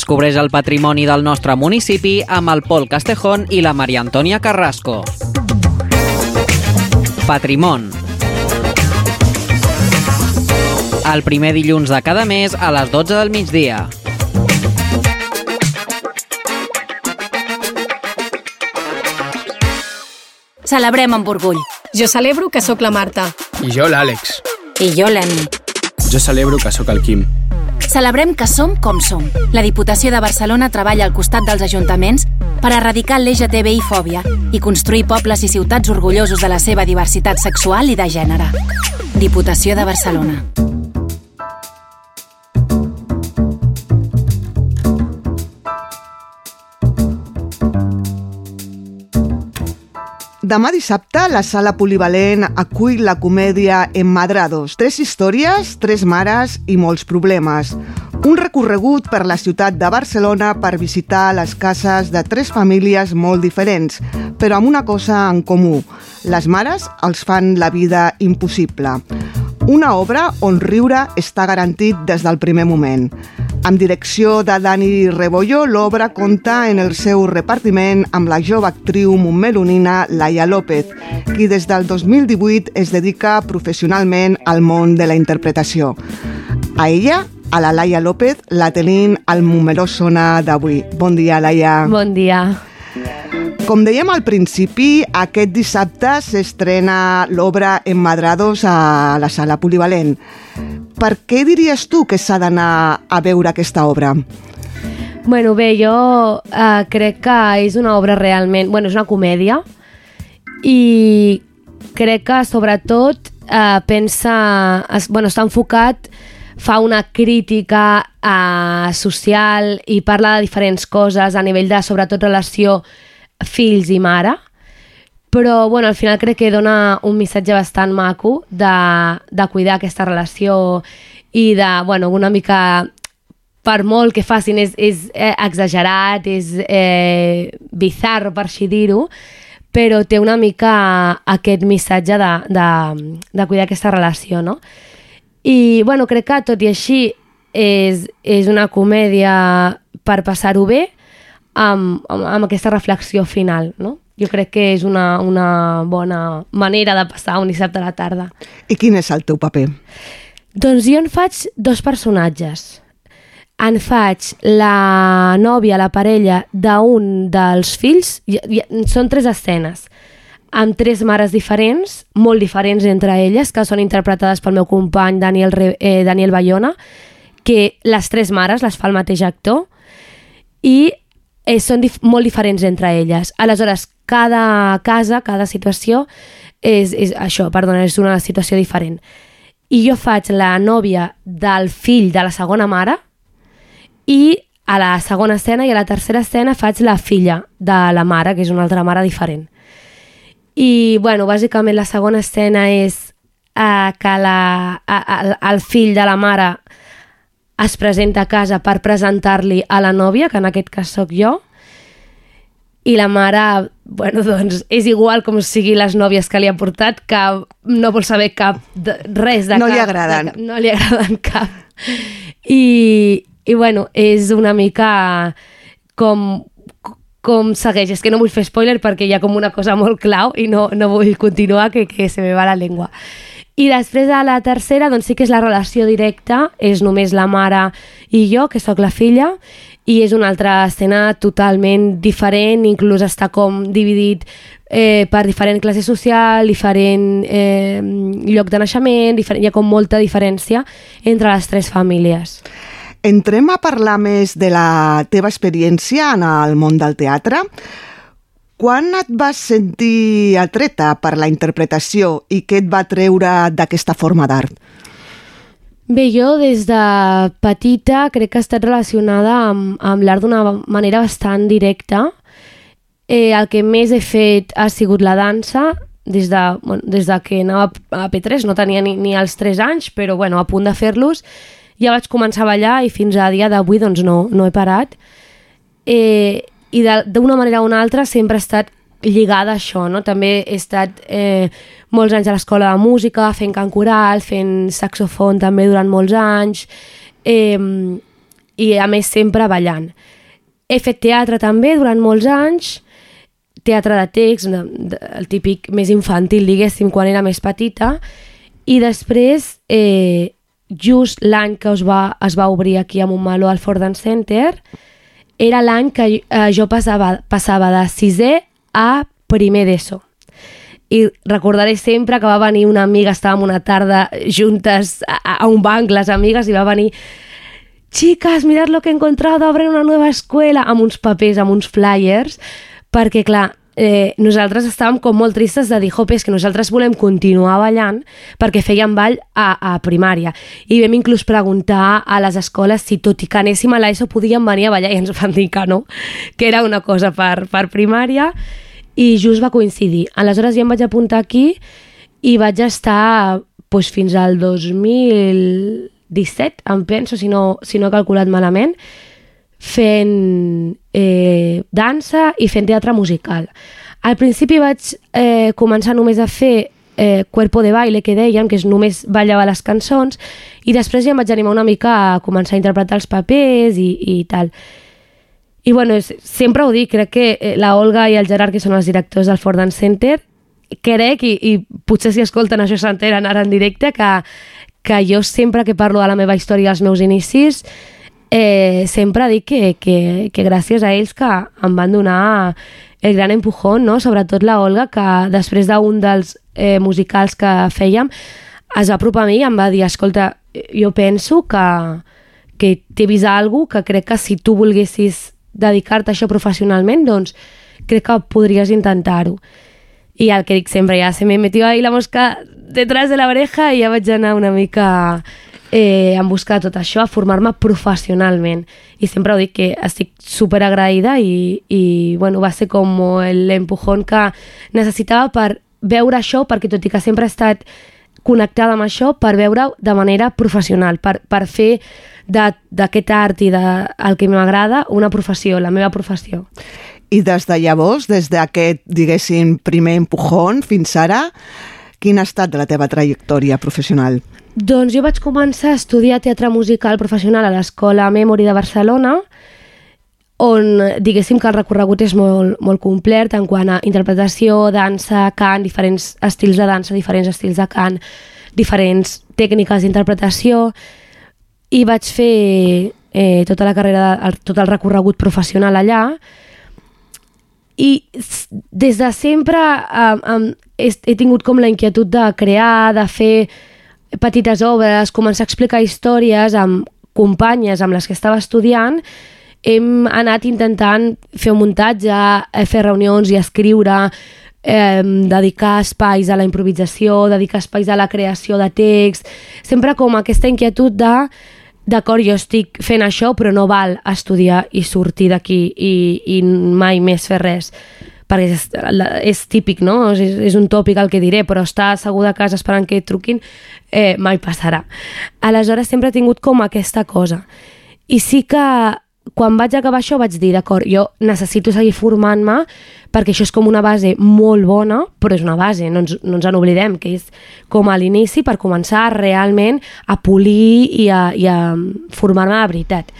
Speaker 2: Descobreix el patrimoni del nostre municipi amb el Pol Castejón i la Maria Antònia Carrasco. Patrimon. el primer dilluns de cada mes a les 12 del migdia.
Speaker 6: Celebrem amb orgull.
Speaker 7: Jo celebro que sóc la Marta.
Speaker 8: I jo l'Àlex.
Speaker 6: I jo l'Emi.
Speaker 8: Jo celebro que sóc el Quim.
Speaker 6: Celebrem que som com som. La Diputació de Barcelona treballa al costat dels ajuntaments per erradicar l'LGTBI-fòbia i construir pobles i ciutats orgullosos de la seva diversitat sexual i de gènere. Diputació de Barcelona.
Speaker 9: Demà dissabte, la sala polivalent acull la comèdia Emmadrados. Tres històries, tres mares i molts problemes. Un recorregut per la ciutat de Barcelona per visitar les cases de tres famílies molt diferents, però amb una cosa en comú. Les mares els fan la vida impossible. Una obra on riure està garantit des del primer moment. Amb direcció de Dani Rebollo, l'obra compta en el seu repartiment amb la jove actriu montmelonina Laia López, qui des del 2018 es dedica professionalment al món de la interpretació. A ella, a la Laia López, la tenim al Montmeló Sona d'avui. Bon dia, Laia.
Speaker 10: Bon dia.
Speaker 9: Com dèiem al principi, aquest dissabte s'estrena l'obra Emmadrados a la sala polivalent. Per què diries tu que s'ha d'anar a veure aquesta obra?
Speaker 10: Bueno, bé, jo eh, crec que és una obra realment... Bueno, és una comèdia i crec que sobretot eh, pensa... Es, bueno, està enfocat fa una crítica eh, social i parla de diferents coses a nivell de, sobretot, relació fills i mare, però bueno, al final crec que dona un missatge bastant maco de, de cuidar aquesta relació i de, bueno, una mica per molt que facin és, és eh, exagerat, és eh, bizarro per així dir-ho, però té una mica aquest missatge de, de, de cuidar aquesta relació, no? I, bueno, crec que tot i així és, és una comèdia per passar-ho bé, amb, amb, amb aquesta reflexió final, no? Jo crec que és una, una bona manera de passar un dissabte a la tarda.
Speaker 9: I quin és el teu paper?
Speaker 10: Doncs jo en faig dos personatges. En faig la nòvia, la parella d'un dels fills, i, i, són tres escenes, amb tres mares diferents, molt diferents entre elles, que són interpretades pel meu company Daniel, Re, eh, Daniel Bayona, que les tres mares les fa el mateix actor, i eh, són dif molt diferents entre elles. Aleshores, cada casa, cada situació és, és això, perdona, és una situació diferent. I jo faig la nòvia del fill de la segona mare i a la segona escena i a la tercera escena faig la filla de la mare, que és una altra mare diferent. I, bueno, bàsicament la segona escena és eh, que la, a, a, el fill de la mare es presenta a casa per presentar-li a la nòvia, que en aquest cas sóc jo, i la mare, bueno, doncs és igual com sigui les nòvies que li ha portat, que no vol saber cap de, res de
Speaker 9: no
Speaker 10: cap.
Speaker 9: li agraden.
Speaker 10: De, no li agraden cap. I, I, bueno, és una mica com com segueix. És que no vull fer spoiler perquè hi ha com una cosa molt clau i no, no vull continuar, que, que se me va la llengua. I després a la tercera, doncs sí que és la relació directa, és només la mare i jo, que sóc la filla, i és una altra escena totalment diferent, inclús està com dividit eh, per diferent classe social, diferent eh, lloc de naixement, diferent, hi ha com molta diferència entre les tres famílies.
Speaker 9: Entrem a parlar més de la teva experiència en el món del teatre. Quan et vas sentir atreta per la interpretació i què et va treure d'aquesta forma d'art?
Speaker 10: Bé, jo des de petita crec que he estat relacionada amb, amb l'art d'una manera bastant directa. Eh, el que més he fet ha sigut la dansa, des de, bueno, des de que anava a P3, no tenia ni, ni els 3 anys, però bueno, a punt de fer-los, ja vaig començar a ballar i fins a dia d'avui doncs no, no he parat. Eh, I d'una manera o una altra sempre he estat lligada a això, no? També he estat eh, molts anys a l'escola de música, fent cant coral, fent saxofon també durant molts anys, eh, i a més sempre ballant. He fet teatre també durant molts anys, teatre de text, el típic més infantil, diguéssim, quan era més petita, i després eh, just l'any que es va, es va obrir aquí a Montmeló al Ford Center, era l'any que eh, jo passava, passava de sisè a primer d'ESO. I recordaré sempre que va venir una amiga, estàvem una tarda juntes a, a un banc, les amigues, i va venir chicas, mirad lo que he encontrado, abren una nova escuela, amb uns papers, amb uns flyers, perquè, clar, eh, nosaltres estàvem com molt tristes de dir, jope, és que nosaltres volem continuar ballant perquè fèiem ball a, a primària. I vam inclús preguntar a les escoles si tot i que anéssim a l'ESO podíem venir a ballar i ens van dir que no, que era una cosa per, per primària i just va coincidir. Aleshores ja em vaig apuntar aquí i vaig estar doncs, fins al 2017, em penso, si no, si no he calculat malament, fent eh, dansa i fent teatre musical. Al principi vaig eh, començar només a fer eh, cuerpo de baile, que dèiem, que és només ballava les cançons, i després ja em vaig animar una mica a començar a interpretar els papers i, i tal. I bueno, sempre ho dic, crec que eh, la Olga i el Gerard, que són els directors del Ford Dance Center, crec, i, i potser si escolten això s'enteren ara en directe, que, que jo sempre que parlo de la meva història i els meus inicis, eh, sempre dic que, que, que gràcies a ells que em van donar el gran empujón, no? sobretot la Olga, que després d'un dels eh, musicals que fèiem es va apropar a mi i em va dir, escolta, jo penso que, que t'he vist alguna que crec que si tu volguessis dedicar-te a això professionalment, doncs crec que podries intentar-ho. I el que dic sempre, ja se me metió ahí la mosca detrás de la oreja i ja vaig anar una mica eh, en buscar tot això, a formar-me professionalment. I sempre ho dic que estic super agraïda i, i bueno, va ser com l'empujón que necessitava per veure això, perquè tot i que sempre he estat connectada amb això, per veure de manera professional, per, per fer d'aquest art i de, el que m'agrada una professió, la meva professió.
Speaker 9: I des de llavors, des d'aquest, diguéssim, primer empujón fins ara, quina ha estat la teva trajectòria professional?
Speaker 10: Doncs jo vaig començar a estudiar teatre musical professional a l'Escola Memory de Barcelona, on diguéssim que el recorregut és molt, molt complet en quant a interpretació, dansa, cant, diferents estils de dansa, diferents estils de cant, diferents tècniques d'interpretació, i vaig fer eh, tota la carrera, el, tot el recorregut professional allà, i des de sempre eh, eh, he, he tingut com la inquietud de crear, de fer petites obres, començar a explicar històries amb companyes amb les que estava estudiant, hem anat intentant fer un muntatge, eh, fer reunions i escriure, eh, dedicar espais a la improvisació, dedicar espais a la creació de text, sempre com aquesta inquietud de d'acord, jo estic fent això, però no val estudiar i sortir d'aquí i, i mai més fer res perquè és, és típic, no? És, és un tòpic el que diré, però estar asseguda a casa esperant que et truquin eh, mai passarà. Aleshores sempre he tingut com aquesta cosa. I sí que quan vaig acabar això vaig dir, d'acord, jo necessito seguir formant-me perquè això és com una base molt bona, però és una base, no ens, no ens en oblidem, que és com a l'inici per començar realment a polir i a, i a formar-me de veritat.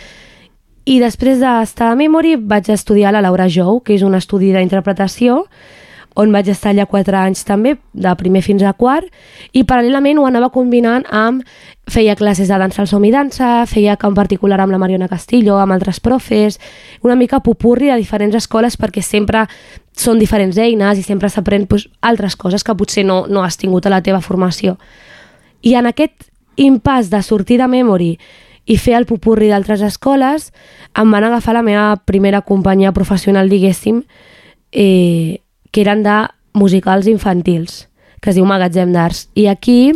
Speaker 10: I després d'estar a Memory vaig estudiar a la Laura Jou, que és un estudi d'interpretació, on vaig estar allà 4 anys també, de primer fins a quart, i paral·lelament ho anava combinant amb... Feia classes de dansa al som i dansa, feia camp particular amb la Mariona Castillo, amb altres profes, una mica pupurri de diferents escoles perquè sempre són diferents eines i sempre s'aprèn pues, altres coses que potser no, no has tingut a la teva formació. I en aquest impàs de sortir de Memory i fer el pupurri d'altres escoles, em van agafar la meva primera companyia professional, diguéssim, eh, que eren de musicals infantils, que es diu Magatzem d'Arts. I aquí,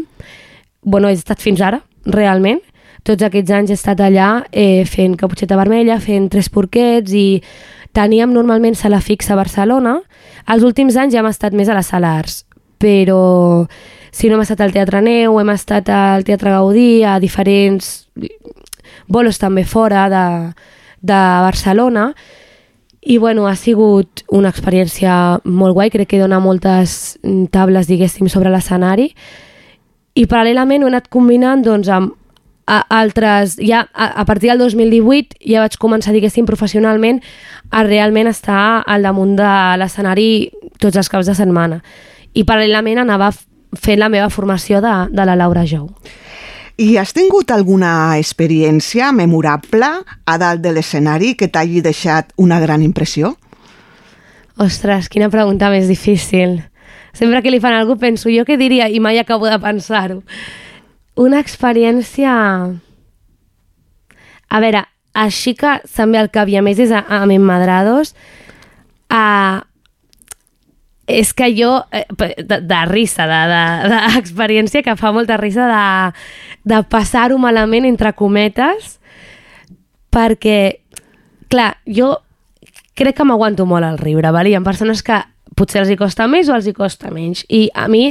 Speaker 10: bueno, he estat fins ara, realment. Tots aquests anys he estat allà eh, fent Caputxeta Vermella, fent Tres Porquets i teníem normalment sala fixa a Barcelona. Els últims anys ja hem estat més a la sala Arts, però si no hem estat al Teatre Neu, hem estat al Teatre Gaudí, a diferents bolos també fora de, de Barcelona, i bueno, ha sigut una experiència molt guai, crec que dona moltes tables, diguéssim, sobre l'escenari. I paral·lelament ho he anat combinant doncs, amb a altres... Ja a, a partir del 2018 ja vaig començar, diguéssim, professionalment a realment estar al damunt de l'escenari tots els caps de setmana. I paral·lelament anava fent la meva formació de, de la Laura Jou.
Speaker 9: I has tingut alguna experiència memorable a dalt de l'escenari que t'hagi deixat una gran impressió?
Speaker 10: Ostres, quina pregunta més difícil. Sempre que li fan algú penso jo què diria i mai acabo de pensar-ho. Una experiència... A veure, així que se'm ve al cap i a més és a, a Emmadrados, a, és que jo, eh, de, de risa, d'experiència de, de, que fa molta risa de, de passar-ho malament entre cometes, perquè, clar, jo crec que m'aguanto molt el riure, val? hi ha persones que potser els hi costa més o els hi costa menys, i a mi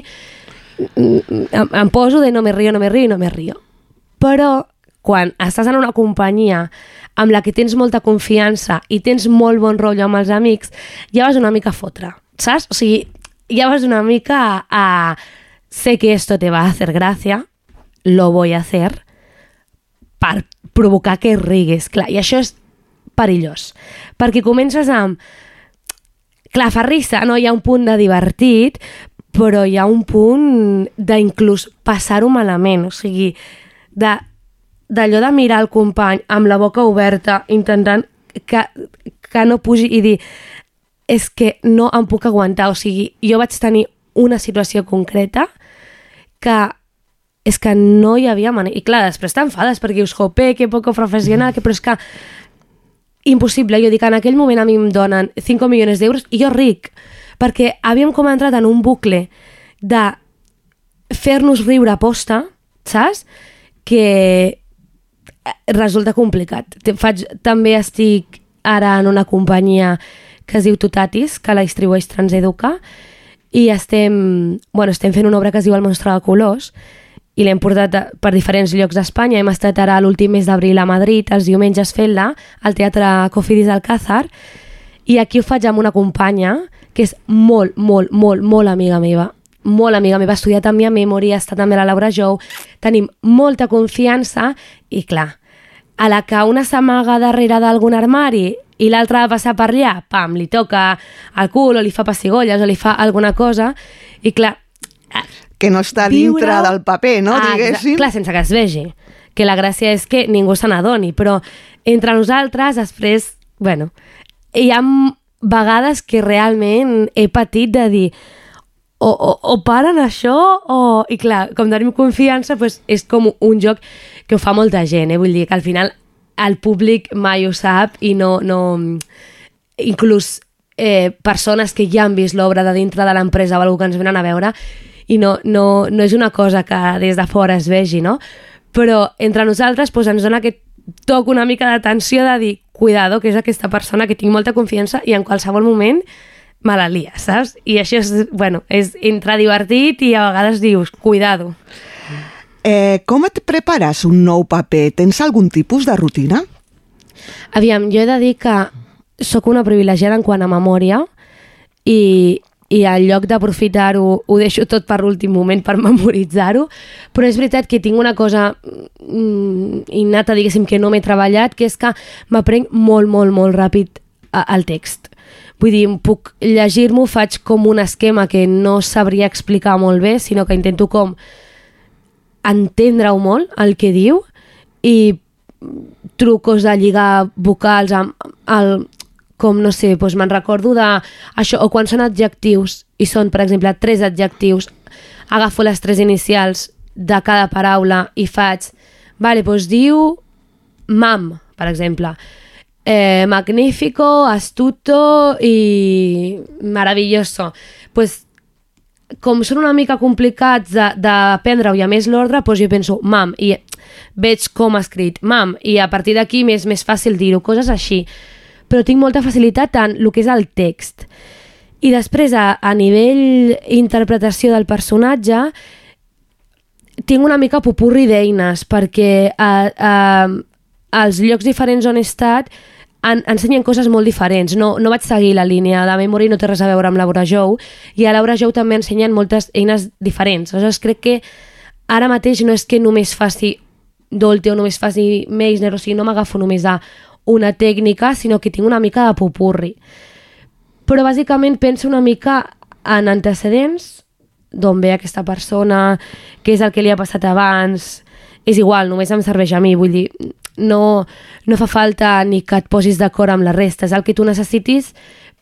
Speaker 10: em, em poso de no me rio, no me rio no me rio. Però quan estàs en una companyia amb la que tens molta confiança i tens molt bon rotllo amb els amics, ja vas una mica fotre, saps? O sigui, ja vas una mica a, a sé que esto te va a hacer gracia, lo voy a hacer, per provocar que rigues. Clar, i això és perillós, perquè comences amb... Clar, fa risa, no? Hi ha un punt de divertit, però hi ha un punt d'inclús passar-ho malament, o sigui, de de mirar el company amb la boca oberta, intentant que, que no pugi i dir és que no em puc aguantar. O sigui, jo vaig tenir una situació concreta que és que no hi havia manera. I clar, després t'enfades perquè dius, jope, que poco professional, que... però és que impossible. Jo dic, en aquell moment a mi em donen 5 milions d'euros i jo ric, perquè havíem com entrat en un bucle de fer-nos riure a posta, saps? Que resulta complicat. Faig, també estic ara en una companyia que es diu Tutatis, que la distribueix Transeduca, i estem, bueno, estem fent una obra que es diu El monstre de colors, i l'hem portat per diferents llocs d'Espanya. Hem estat ara l'últim mes d'abril a Madrid, els diumenges fent-la, al Teatre Cofidis Alcázar, i aquí ho faig amb una companya que és molt, molt, molt, molt amiga meva molt amiga meva, ha estudiat amb mi a Memory, està també la Laura Jou, tenim molta confiança i clar, a la que una s'amaga darrere d'algun armari i l'altra va passar per allà, pam, li toca el cul o li fa pessigolles o li fa alguna cosa i clar...
Speaker 9: Que no està dintre del paper, no? Ah, diguéssim.
Speaker 10: Clar, sense que es vegi. Que la gràcia és que ningú se n'adoni, però entre nosaltres després, bueno, hi ha vegades que realment he patit de dir o, o, o paren això o... I clar, com tenim confiança, pues, és com un joc que ho fa molta gent, eh? vull dir que al final el públic mai ho sap i no... no inclús eh, persones que ja han vist l'obra de dintre de l'empresa o alguna que ens venen a veure i no, no, no és una cosa que des de fora es vegi, no? Però entre nosaltres pues, ens dona aquest toc una mica d'atenció de dir cuidado, que és aquesta persona que tinc molta confiança i en qualsevol moment me la lia, saps? I això és, bueno, és entre divertit i a vegades dius, cuidado.
Speaker 9: Eh, com et prepares un nou paper? Tens algun tipus de rutina?
Speaker 10: Aviam, jo he de dir que sóc una privilegiada en quant a memòria i, i al lloc d'aprofitar-ho ho deixo tot per l'últim moment per memoritzar-ho, però és veritat que tinc una cosa mm, innata, diguéssim, que no m'he treballat, que és que m'aprenc molt, molt, molt ràpid el text. Vull dir, puc llegir-m'ho, faig com un esquema que no sabria explicar molt bé, sinó que intento com entendre-ho molt, el que diu, i trucos de lligar vocals amb el, com no sé, doncs me'n recordo de això, o quan són adjectius i són, per exemple, tres adjectius, agafo les tres inicials de cada paraula i faig, vale, doncs diu mam, per exemple, eh, magnífico, astuto i maravilloso. Pues com són una mica complicats d'aprendre-ho i a més l'ordre, doncs jo penso, mam, i veig com ha escrit, mam, i a partir d'aquí m'és més fàcil dir-ho, coses així. Però tinc molta facilitat en el que és el text. I després, a, a nivell interpretació del personatge, tinc una mica popurri d'eines, perquè a, a, als llocs diferents on he estat en, ensenyen coses molt diferents. No, no vaig seguir la línia de Memory, no té res a veure amb Laura Jou, i a Laura Jou també ensenyen moltes eines diferents. Aleshores, crec que ara mateix no és que només faci Dolte o només faci Meisner, o sigui, no m'agafo només a una tècnica, sinó que tinc una mica de popurri. Però bàsicament penso una mica en antecedents, d'on ve aquesta persona, què és el que li ha passat abans, és igual, només em serveix a mi, vull dir, no, no fa falta ni que et posis d'acord amb la resta, és el que tu necessitis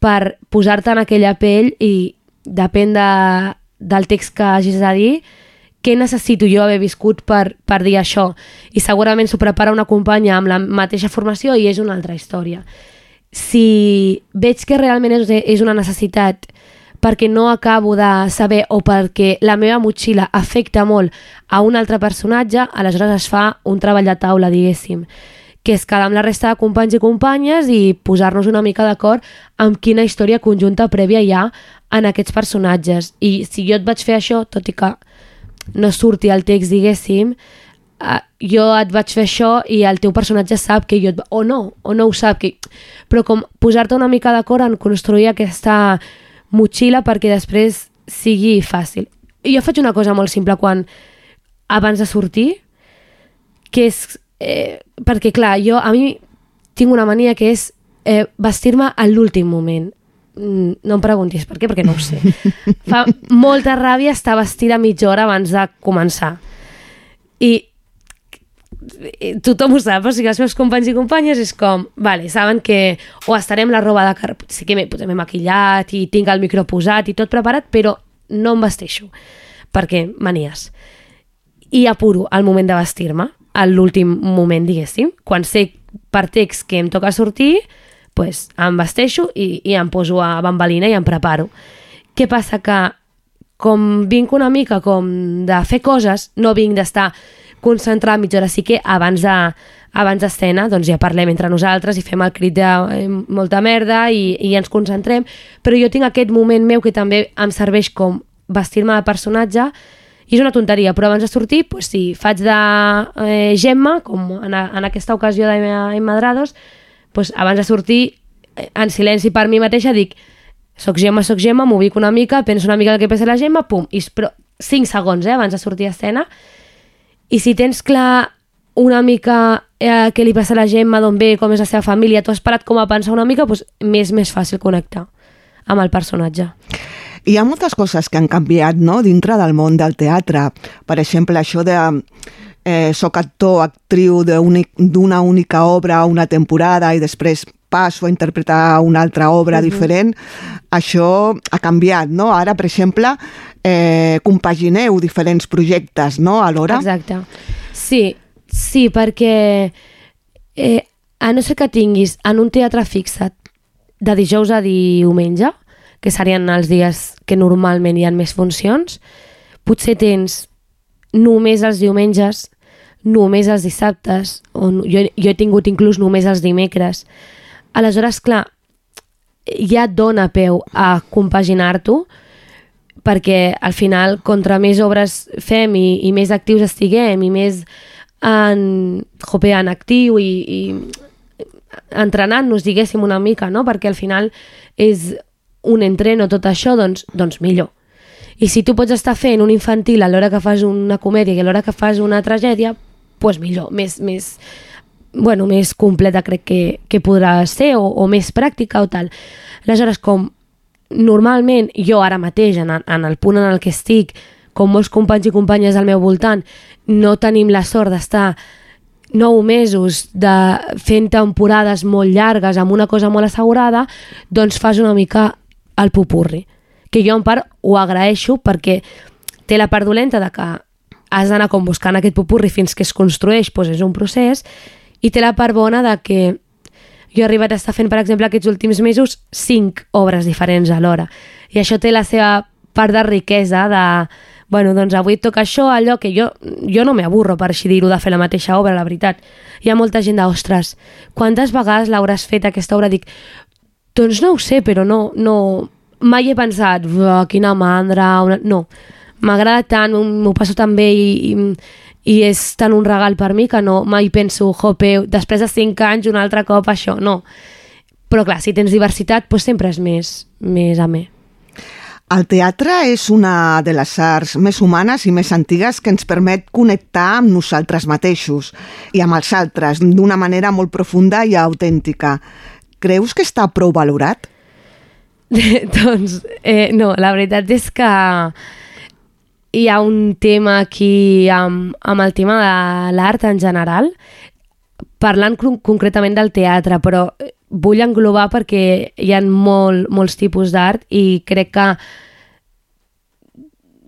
Speaker 10: per posar-te en aquella pell i depèn de, del text que hagis de dir, què necessito jo haver viscut per, per dir això? I segurament s'ho prepara una companya amb la mateixa formació i és una altra història. Si veig que realment és, és una necessitat perquè no acabo de saber o perquè la meva motxilla afecta molt a un altre personatge, aleshores es fa un treball de taula, diguéssim, que és quedar amb la resta de companys i companyes i posar-nos una mica d'acord amb quina història conjunta prèvia hi ha en aquests personatges. I si jo et vaig fer això, tot i que no surti el text, diguéssim, uh, jo et vaig fer això i el teu personatge sap que jo... Et... O no, o no ho sap. Que... Però com posar-te una mica d'acord en construir aquesta motxilla perquè després sigui fàcil. I jo faig una cosa molt simple quan abans de sortir, que és... Eh, perquè, clar, jo a mi tinc una mania que és eh, vestir-me a l'últim moment. Mm, no em preguntis per què, perquè no ho sé. Fa molta ràbia estar vestida mitja hora abans de començar. I tothom ho sap, o sigui, els meus companys i companyes és com, vale, saben que o estarem la roba de car... Sí que m'he maquillat i tinc el micro posat i tot preparat, però no em vesteixo, perquè manies. I apuro el moment de vestir-me, a l'últim moment, diguéssim. Quan sé per text que em toca sortir, pues, em vesteixo i, i em poso a bambalina i em preparo. Què passa? Que com vinc una mica com de fer coses, no vinc d'estar concentrar mitja hora. Sí que abans de, abans d'escena doncs ja parlem entre nosaltres i fem el crit de eh, molta merda i, i ens concentrem, però jo tinc aquest moment meu que també em serveix com vestir-me de personatge i és una tonteria, però abans de sortir, pues, si faig de eh, Gemma, com en, en aquesta ocasió d'Emmadrados, pues, abans de sortir, eh, en silenci per mi mateixa, dic soc Gemma, soc Gemma, m'ubic una mica, penso una mica el que pensa la Gemma, pum, i, però 5 segons, eh, abans de sortir a escena, i si tens clar una mica eh, què li passa a la Gemma, d'on ve, com és la seva família, tu has parat com a pensar una mica, doncs m'és més fàcil connectar amb el personatge.
Speaker 9: Hi ha moltes coses que han canviat no? dintre del món del teatre. Per exemple, això de eh, soc actor, actriu d'una única obra una temporada i després passo a interpretar una altra obra uh -huh. diferent, això ha canviat, no? Ara, per exemple, eh, compagineu diferents projectes, no?, alhora.
Speaker 10: Exacte. Sí, sí, perquè eh, a no ser que tinguis en un teatre fixat de dijous a diumenge, que serien els dies que normalment hi ha més funcions, potser tens només els diumenges, només els dissabtes, o jo, jo he tingut inclús només els dimecres, Aleshores, clar, ja dona peu a compaginar-t'ho perquè al final, contra més obres fem i, i més actius estiguem i més en, jope, en actiu i, i entrenant-nos, diguéssim, una mica, no? perquè al final és un entreno tot això, doncs, doncs millor. I si tu pots estar fent un infantil a l'hora que fas una comèdia i a l'hora que fas una tragèdia, doncs millor, més, més, bueno, més completa crec que, que podrà ser o, o més pràctica o tal. Aleshores, com normalment jo ara mateix, en, en el punt en el que estic, com molts companys i companyes al meu voltant, no tenim la sort d'estar nou mesos de fent temporades molt llargues amb una cosa molt assegurada, doncs fas una mica el pupurri. Que jo en part ho agraeixo perquè té la part dolenta de que has d'anar com buscant aquest pupurri fins que es construeix, doncs és un procés, i té la part bona de que jo he arribat a estar fent, per exemple, aquests últims mesos cinc obres diferents alhora. I això té la seva part de riquesa de, bueno, doncs avui toca això, allò que jo, jo no m'aburro, per així dir-ho, de fer la mateixa obra, la veritat. Hi ha molta gent de, ostres, quantes vegades l'hauràs fet aquesta obra? Dic, doncs no ho sé, però no, no, mai he pensat, quina mandra, una... no. M'agrada tant, m'ho passo tan bé i, i i és tant un regal per mi que no mai penso, jope, després de 5 anys un altre cop això, no. Però clar, si tens diversitat, doncs sempre és més, més amè.
Speaker 9: El teatre és una de les arts més humanes i més antigues que ens permet connectar amb nosaltres mateixos i amb els altres d'una manera molt profunda i autèntica. Creus que està prou valorat?
Speaker 10: doncs, eh, no, la veritat és que hi ha un tema aquí amb, amb el tema de l'art en general, parlant con concretament del teatre, però vull englobar perquè hi ha molt, molts tipus d'art i crec que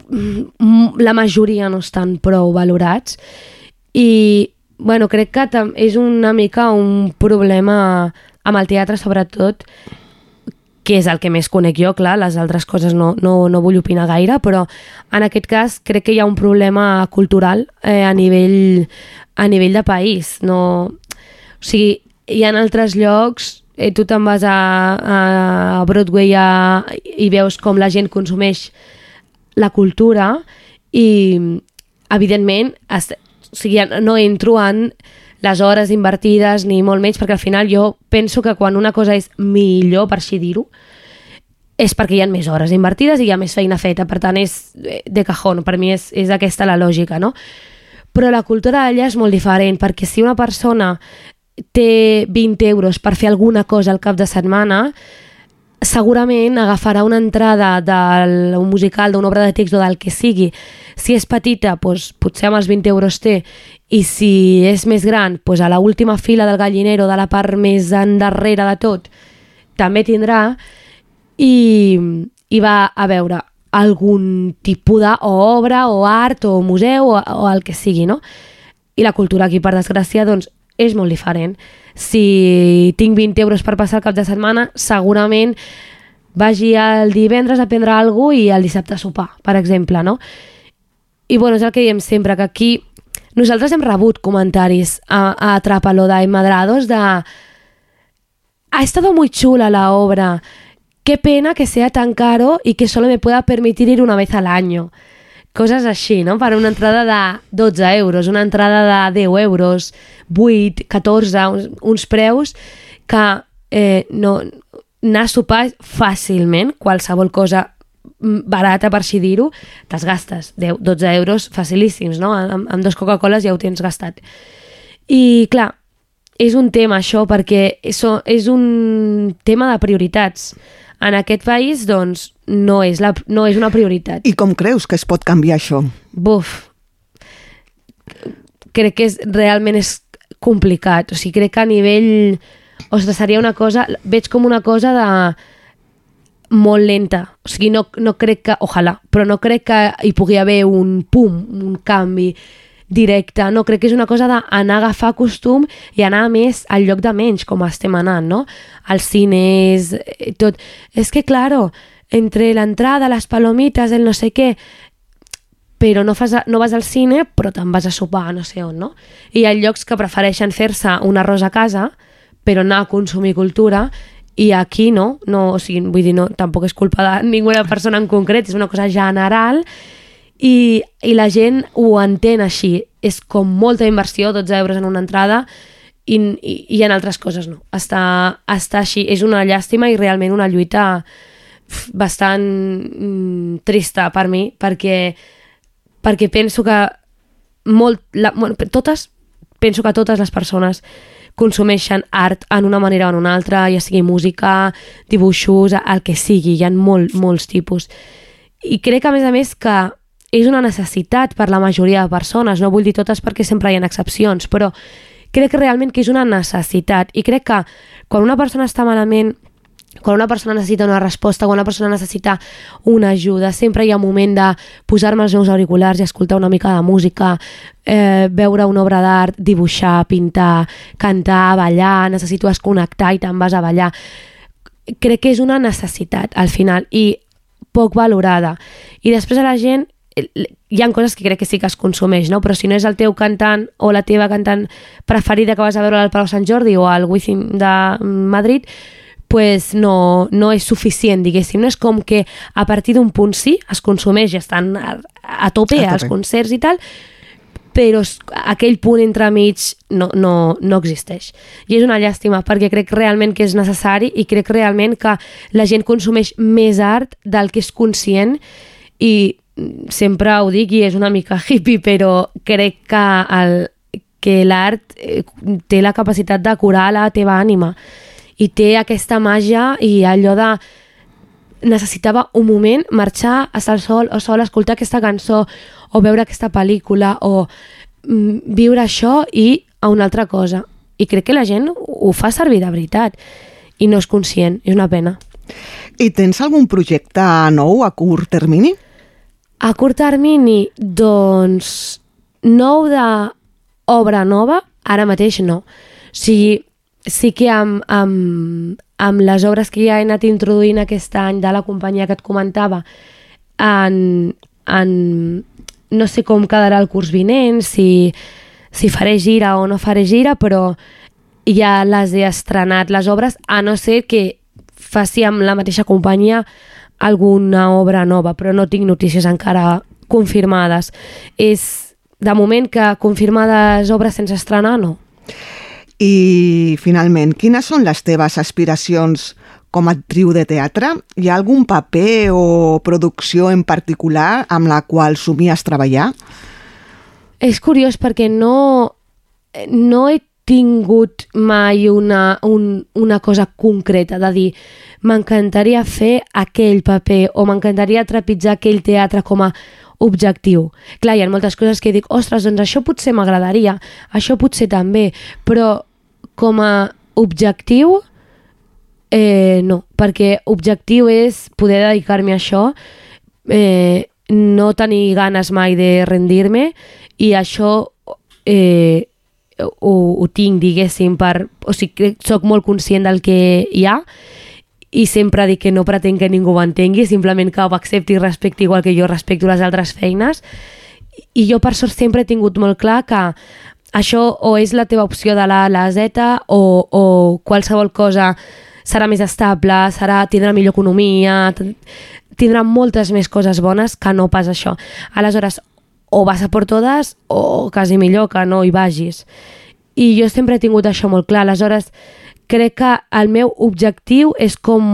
Speaker 10: mm, la majoria no estan prou valorats. I bueno, crec que és una mica un problema amb el teatre sobretot que és el que més conec jo, clar, les altres coses no, no, no vull opinar gaire, però en aquest cas crec que hi ha un problema cultural eh, a, nivell, a nivell de país. No... O sigui, hi ha altres llocs, eh, tu te'n vas a, a Broadway a, i veus com la gent consumeix la cultura i, evidentment, es, o sigui, no entro en les hores invertides ni molt menys, perquè al final jo penso que quan una cosa és millor, per així dir-ho, és perquè hi ha més hores invertides i hi ha més feina feta, per tant és eh, de cajón, per mi és, és aquesta la lògica, no? Però la cultura d'allà és molt diferent, perquè si una persona té 20 euros per fer alguna cosa al cap de setmana, segurament agafarà una entrada d'un musical, d'una obra de text o del que sigui. Si és petita, doncs, potser amb els 20 euros té, i si és més gran, doncs a la última fila del gallinero, de la part més endarrere de tot, també tindrà, i, i va a veure algun tipus d'obra o art o museu o, o el que sigui, no? I la cultura aquí, per desgràcia, doncs, és molt diferent. Si tinc 20 euros per passar el cap de setmana, segurament vagi el divendres a prendre alguna i el dissabte a sopar, per exemple, no? I bueno, és el que diem sempre, que aquí nosaltres hem rebut comentaris a, a Atrapaloda i Madrados de ha estado muy chula la obra, qué pena que sea tan caro y que solo me pueda permitir ir una vez al año. Coses així, no? Per una entrada de 12 euros, una entrada de 10 euros, 8, 14, uns, uns preus que eh, no, anar a sopar fàcilment, qualsevol cosa barata, per així dir-ho, te'ls gastes 10, 12 euros facilíssims, no? Amb, amb dos Coca-Coles ja ho tens gastat. I, clar, és un tema això, perquè és, és un tema de prioritats. En aquest país, doncs, no és, la, no és una prioritat.
Speaker 9: I com creus que es pot canviar això?
Speaker 10: Buf, crec que és, realment és complicat. O sigui, crec que a nivell... Ostres, seria una cosa... Veig com una cosa de molt lenta. O sigui, no, no crec que... Ojalà, però no crec que hi pugui haver un pum, un canvi directe. No, crec que és una cosa d'anar a agafar costum i anar més al lloc de menys, com estem anant, no? Als cines, eh, tot. És que, claro, entre l'entrada, les palomites, el no sé què, però no, fas, no vas al cine, però te'n vas a sopar no sé on, no? I hi ha llocs que prefereixen fer-se un arròs a casa, però anar a consumir cultura, i aquí no, no o sigui, vull dir, no, tampoc és culpa de ninguna persona en concret, és una cosa general, i, i la gent ho entén així. És com molta inversió, 12 euros en una entrada, i, i, i en altres coses no. Està, està així. És una llàstima i realment una lluita bastant mm, trista per mi, perquè perquè penso que molt, la, totes, penso que totes les persones consumeixen art en una manera o en una altra, ja sigui música, dibuixos, el que sigui, hi ha molt, molts tipus. I crec, a més a més, que és una necessitat per la majoria de persones, no vull dir totes perquè sempre hi ha excepcions, però crec que realment que és una necessitat i crec que quan una persona està malament quan una persona necessita una resposta, quan una persona necessita una ajuda, sempre hi ha un moment de posar-me els meus auriculars i escoltar una mica de música, eh, veure una obra d'art, dibuixar, pintar, cantar, ballar, necessito desconnectar i te'n vas a ballar. Crec que és una necessitat al final i poc valorada. I després a la gent hi ha coses que crec que sí que es consumeix, no? però si no és el teu cantant o la teva cantant preferida que vas a veure al Palau Sant Jordi o al Wizzing de Madrid, pues no, no és suficient, diguéssim. No és com que a partir d'un punt sí es consumeix estan a, a tope, a tope als concerts i tal, però aquell punt entremig no, no, no existeix. I és una llàstima, perquè crec realment que és necessari i crec realment que la gent consumeix més art del que és conscient i sempre ho dic i és una mica hippie, però crec que el, que l'art eh, té la capacitat de curar la teva ànima i té aquesta màgia i allò de necessitava un moment marxar, estar al sol o sol, escoltar aquesta cançó o veure aquesta pel·lícula o mm, viure això i a una altra cosa. I crec que la gent ho fa servir de veritat i no és conscient, és una pena.
Speaker 9: I tens algun projecte nou a curt termini?
Speaker 10: A curt termini, doncs, nou de obra nova, ara mateix no. O sigui, sí que amb, amb, amb les obres que ja he anat introduint aquest any de la companyia que et comentava, en, en, no sé com quedarà el curs vinent, si, si faré gira o no faré gira, però ja les he estrenat les obres, a no ser que faci amb la mateixa companyia alguna obra nova, però no tinc notícies encara confirmades. És, de moment, que confirmades obres sense estrenar, no.
Speaker 9: I, finalment, quines són les teves aspiracions com a actriu de teatre? Hi ha algun paper o producció en particular amb la qual somies treballar?
Speaker 10: És curiós perquè no, no he tingut mai una, un, una cosa concreta de dir m'encantaria fer aquell paper o m'encantaria trepitjar aquell teatre com a objectiu. Clar, hi ha moltes coses que dic, ostres, doncs això potser m'agradaria, això potser també, però com a objectiu, eh, no, perquè objectiu és poder dedicar-me a això, eh, no tenir ganes mai de rendir-me i això eh, ho, ho tinc, diguéssim, per... O sigui, soc molt conscient del que hi ha i sempre dic que no pretenc que ningú ho entengui, simplement que ho accepti i respecti igual que jo respecto les altres feines. I jo, per sort, sempre he tingut molt clar que això o és la teva opció de la a la Z o, o qualsevol cosa serà més estable, serà, tindrà millor economia, tindrà moltes més coses bones que no pas això. Aleshores, o vas a por totes o quasi millor que no hi vagis. I jo sempre he tingut això molt clar. Aleshores, crec que el meu objectiu és com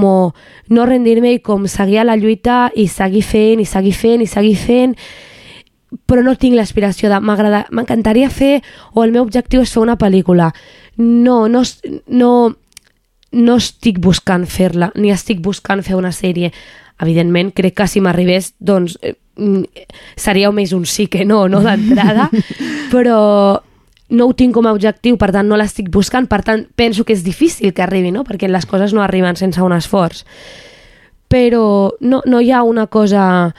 Speaker 10: no rendir-me i com seguir a la lluita i seguir fent, i seguir fent, i seguir fent, però no tinc l'aspiració de m'encantaria fer o el meu objectiu és fer una pel·lícula. No, no, no, no estic buscant fer-la, ni estic buscant fer una sèrie. Evidentment, crec que si m'arribés, doncs, eh, mm, seria més un sí que no, no d'entrada, però no ho tinc com a objectiu, per tant no l'estic buscant, per tant penso que és difícil que arribi, no? perquè les coses no arriben sense un esforç. Però no, no hi ha una cosa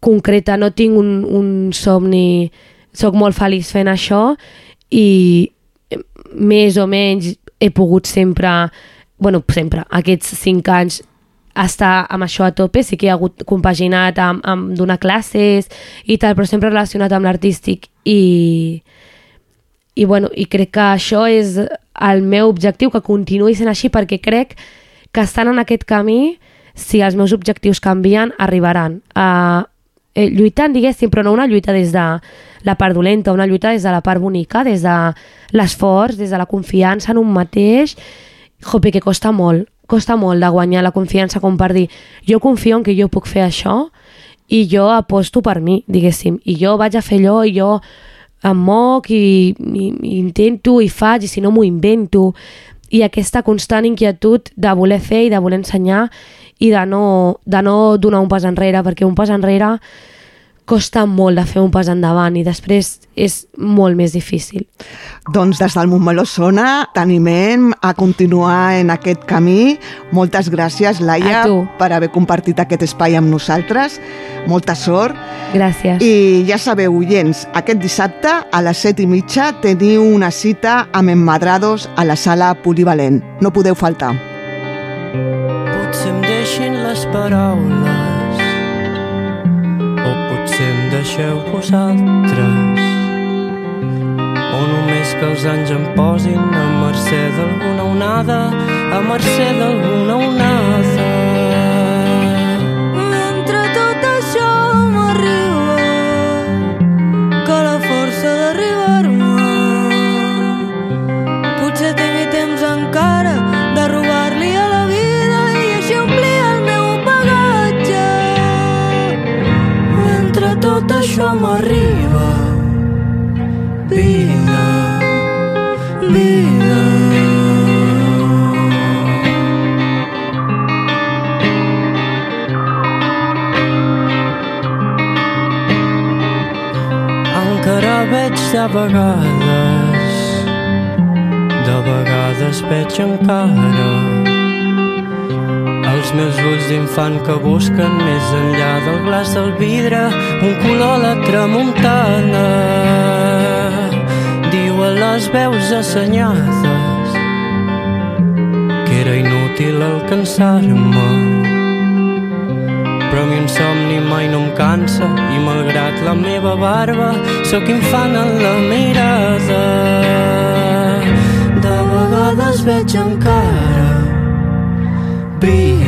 Speaker 10: concreta, no tinc un, un somni, sóc molt feliç fent això i més o menys he pogut sempre, bueno, sempre, aquests cinc anys estar amb això a tope, sí que he hagut compaginat amb, amb donar classes i tal, però sempre relacionat amb l'artístic i, i, bueno, i crec que això és el meu objectiu, que continuï sent així, perquè crec que estan en aquest camí, si els meus objectius canvien, arribaran. Uh, eh, lluitant, diguéssim, però no una lluita des de la part dolenta, una lluita des de la part bonica, des de l'esforç, des de la confiança en un mateix. Jope, que costa molt, costa molt de guanyar la confiança com per dir jo confio en que jo puc fer això i jo aposto per mi, diguéssim, i jo vaig a fer allò i jo em moc i, i, i intento i faig i si no m'ho invento i aquesta constant inquietud de voler fer i de voler ensenyar i de no, de no donar un pas enrere perquè un pas enrere costa molt de fer un pas endavant i després és molt més difícil.
Speaker 9: Doncs des del Montmeló Sona t'animem a continuar en aquest camí. Moltes gràcies, Laia, per haver compartit aquest espai amb nosaltres. Molta sort.
Speaker 10: Gràcies.
Speaker 9: I ja sabeu, oients, aquest dissabte a les set i mitja teniu una cita amb Emmadrados a la sala polivalent. No podeu faltar.
Speaker 11: Potser em deixin les paraules. Potser em deixeu vosaltres. O només que els anys em posin a mercè d'alguna onada a mercè d'alguna onada
Speaker 12: facciamo arriva Via, via Encara veig
Speaker 11: de vegades De vegades veig encara els meus ulls d'infant que busquen més enllà del glaç del vidre un color a la tramuntana. Diuen les veus assenyades que era inútil alcançar-me però a mi un somni mai no em cansa i malgrat la meva barba sóc infant en la mirada de vegades veig encara vida,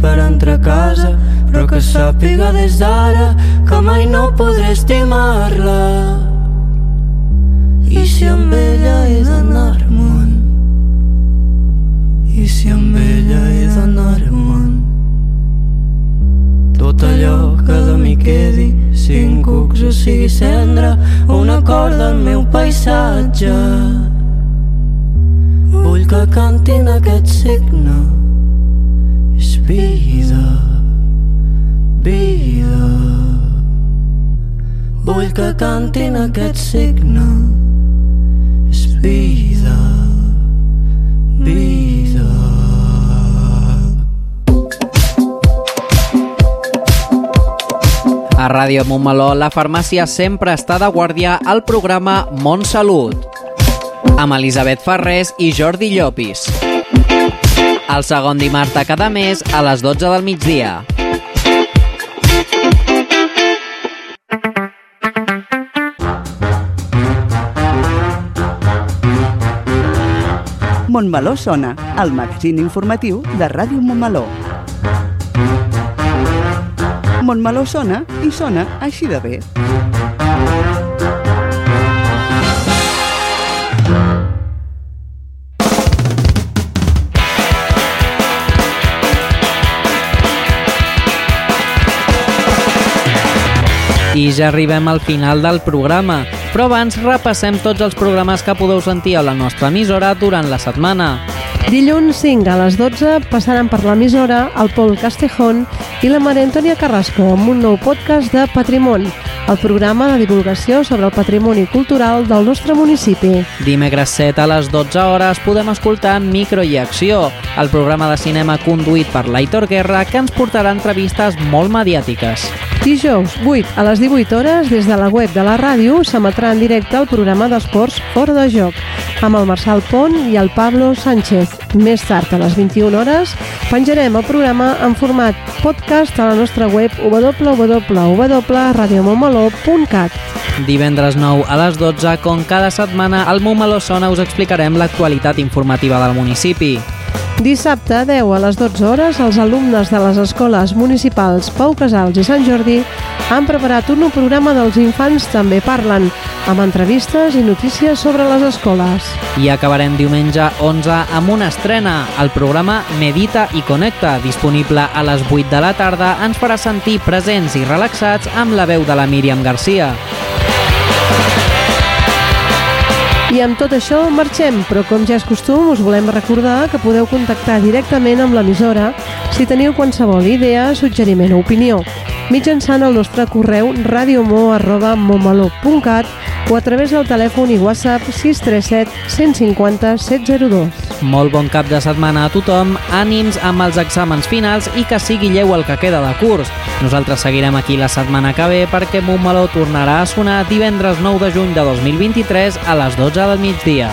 Speaker 12: per
Speaker 11: entrar a casa Però que sàpiga des d'ara Que mai no podré estimar-la. I si amb ella he d'anar-me'n? I si amb ella he d'anar-me'n? Tot allò que de mi quedi, siguin cucs o sigui cendra, una corda al meu paisatge. Vull que cantin aquest signe, vida, vida. Vull que cantin aquest signe, és vida, vida.
Speaker 2: A Ràdio Montmeló, la farmàcia sempre està de guàrdia al programa Montsalut, amb Elisabet Ferrés i Jordi Llopis. El segon dimarts de cada mes a les 12 del migdia.
Speaker 1: Montmeló sona, el magazín informatiu de Ràdio Montmeló. Montmeló sona i sona així de bé.
Speaker 2: I ja arribem al final del programa, però abans repassem tots els programes que podeu sentir a la nostra emissora durant la setmana.
Speaker 3: Dilluns 5 a les 12 passaran per l'emissora el Pol Castejón i la Maria Antònia Carrasco amb un nou podcast de Patrimoni, el programa de divulgació sobre el patrimoni cultural del nostre municipi.
Speaker 2: Dimecres 7 a les 12 hores podem escoltar Micro i Acció, el programa de cinema conduït per l'Aitor Guerra que ens portarà entrevistes molt mediàtiques.
Speaker 3: Dijous 8 a les 18 hores, des de la web de la ràdio, s'emetrà en directe el programa d'esports Fora de Joc, amb el Marçal Pont i el Pablo Sánchez. Més tard, a les 21 hores, penjarem el programa en format podcast a la nostra web www.radiomontmeló.cat.
Speaker 2: Divendres 9 a les 12, com cada setmana, al Montmeló Sona us explicarem l'actualitat informativa del municipi.
Speaker 3: Dissabte, 10 a les 12 hores, els alumnes de les escoles municipals Pau Casals i Sant Jordi han preparat un nou programa dels infants També parlen, amb entrevistes i notícies sobre les escoles.
Speaker 2: I acabarem diumenge 11 amb una estrena. El programa Medita i Connecta, disponible a les 8 de la tarda, ens farà sentir presents i relaxats amb la veu de la Míriam Garcia.
Speaker 3: I amb tot això marxem, però com ja és costum us volem recordar que podeu contactar directament amb l'emissora si teniu qualsevol idea, suggeriment o opinió mitjançant el nostre correu radiomo.momalo.cat o a través del telèfon i WhatsApp 637 150 702.
Speaker 13: Molt bon cap de setmana a tothom, ànims amb els exàmens finals i que sigui lleu el que queda de curs. Nosaltres seguirem aquí la setmana que ve perquè Montmeló tornarà a sonar divendres 9 de juny de 2023 a les 12 del migdia.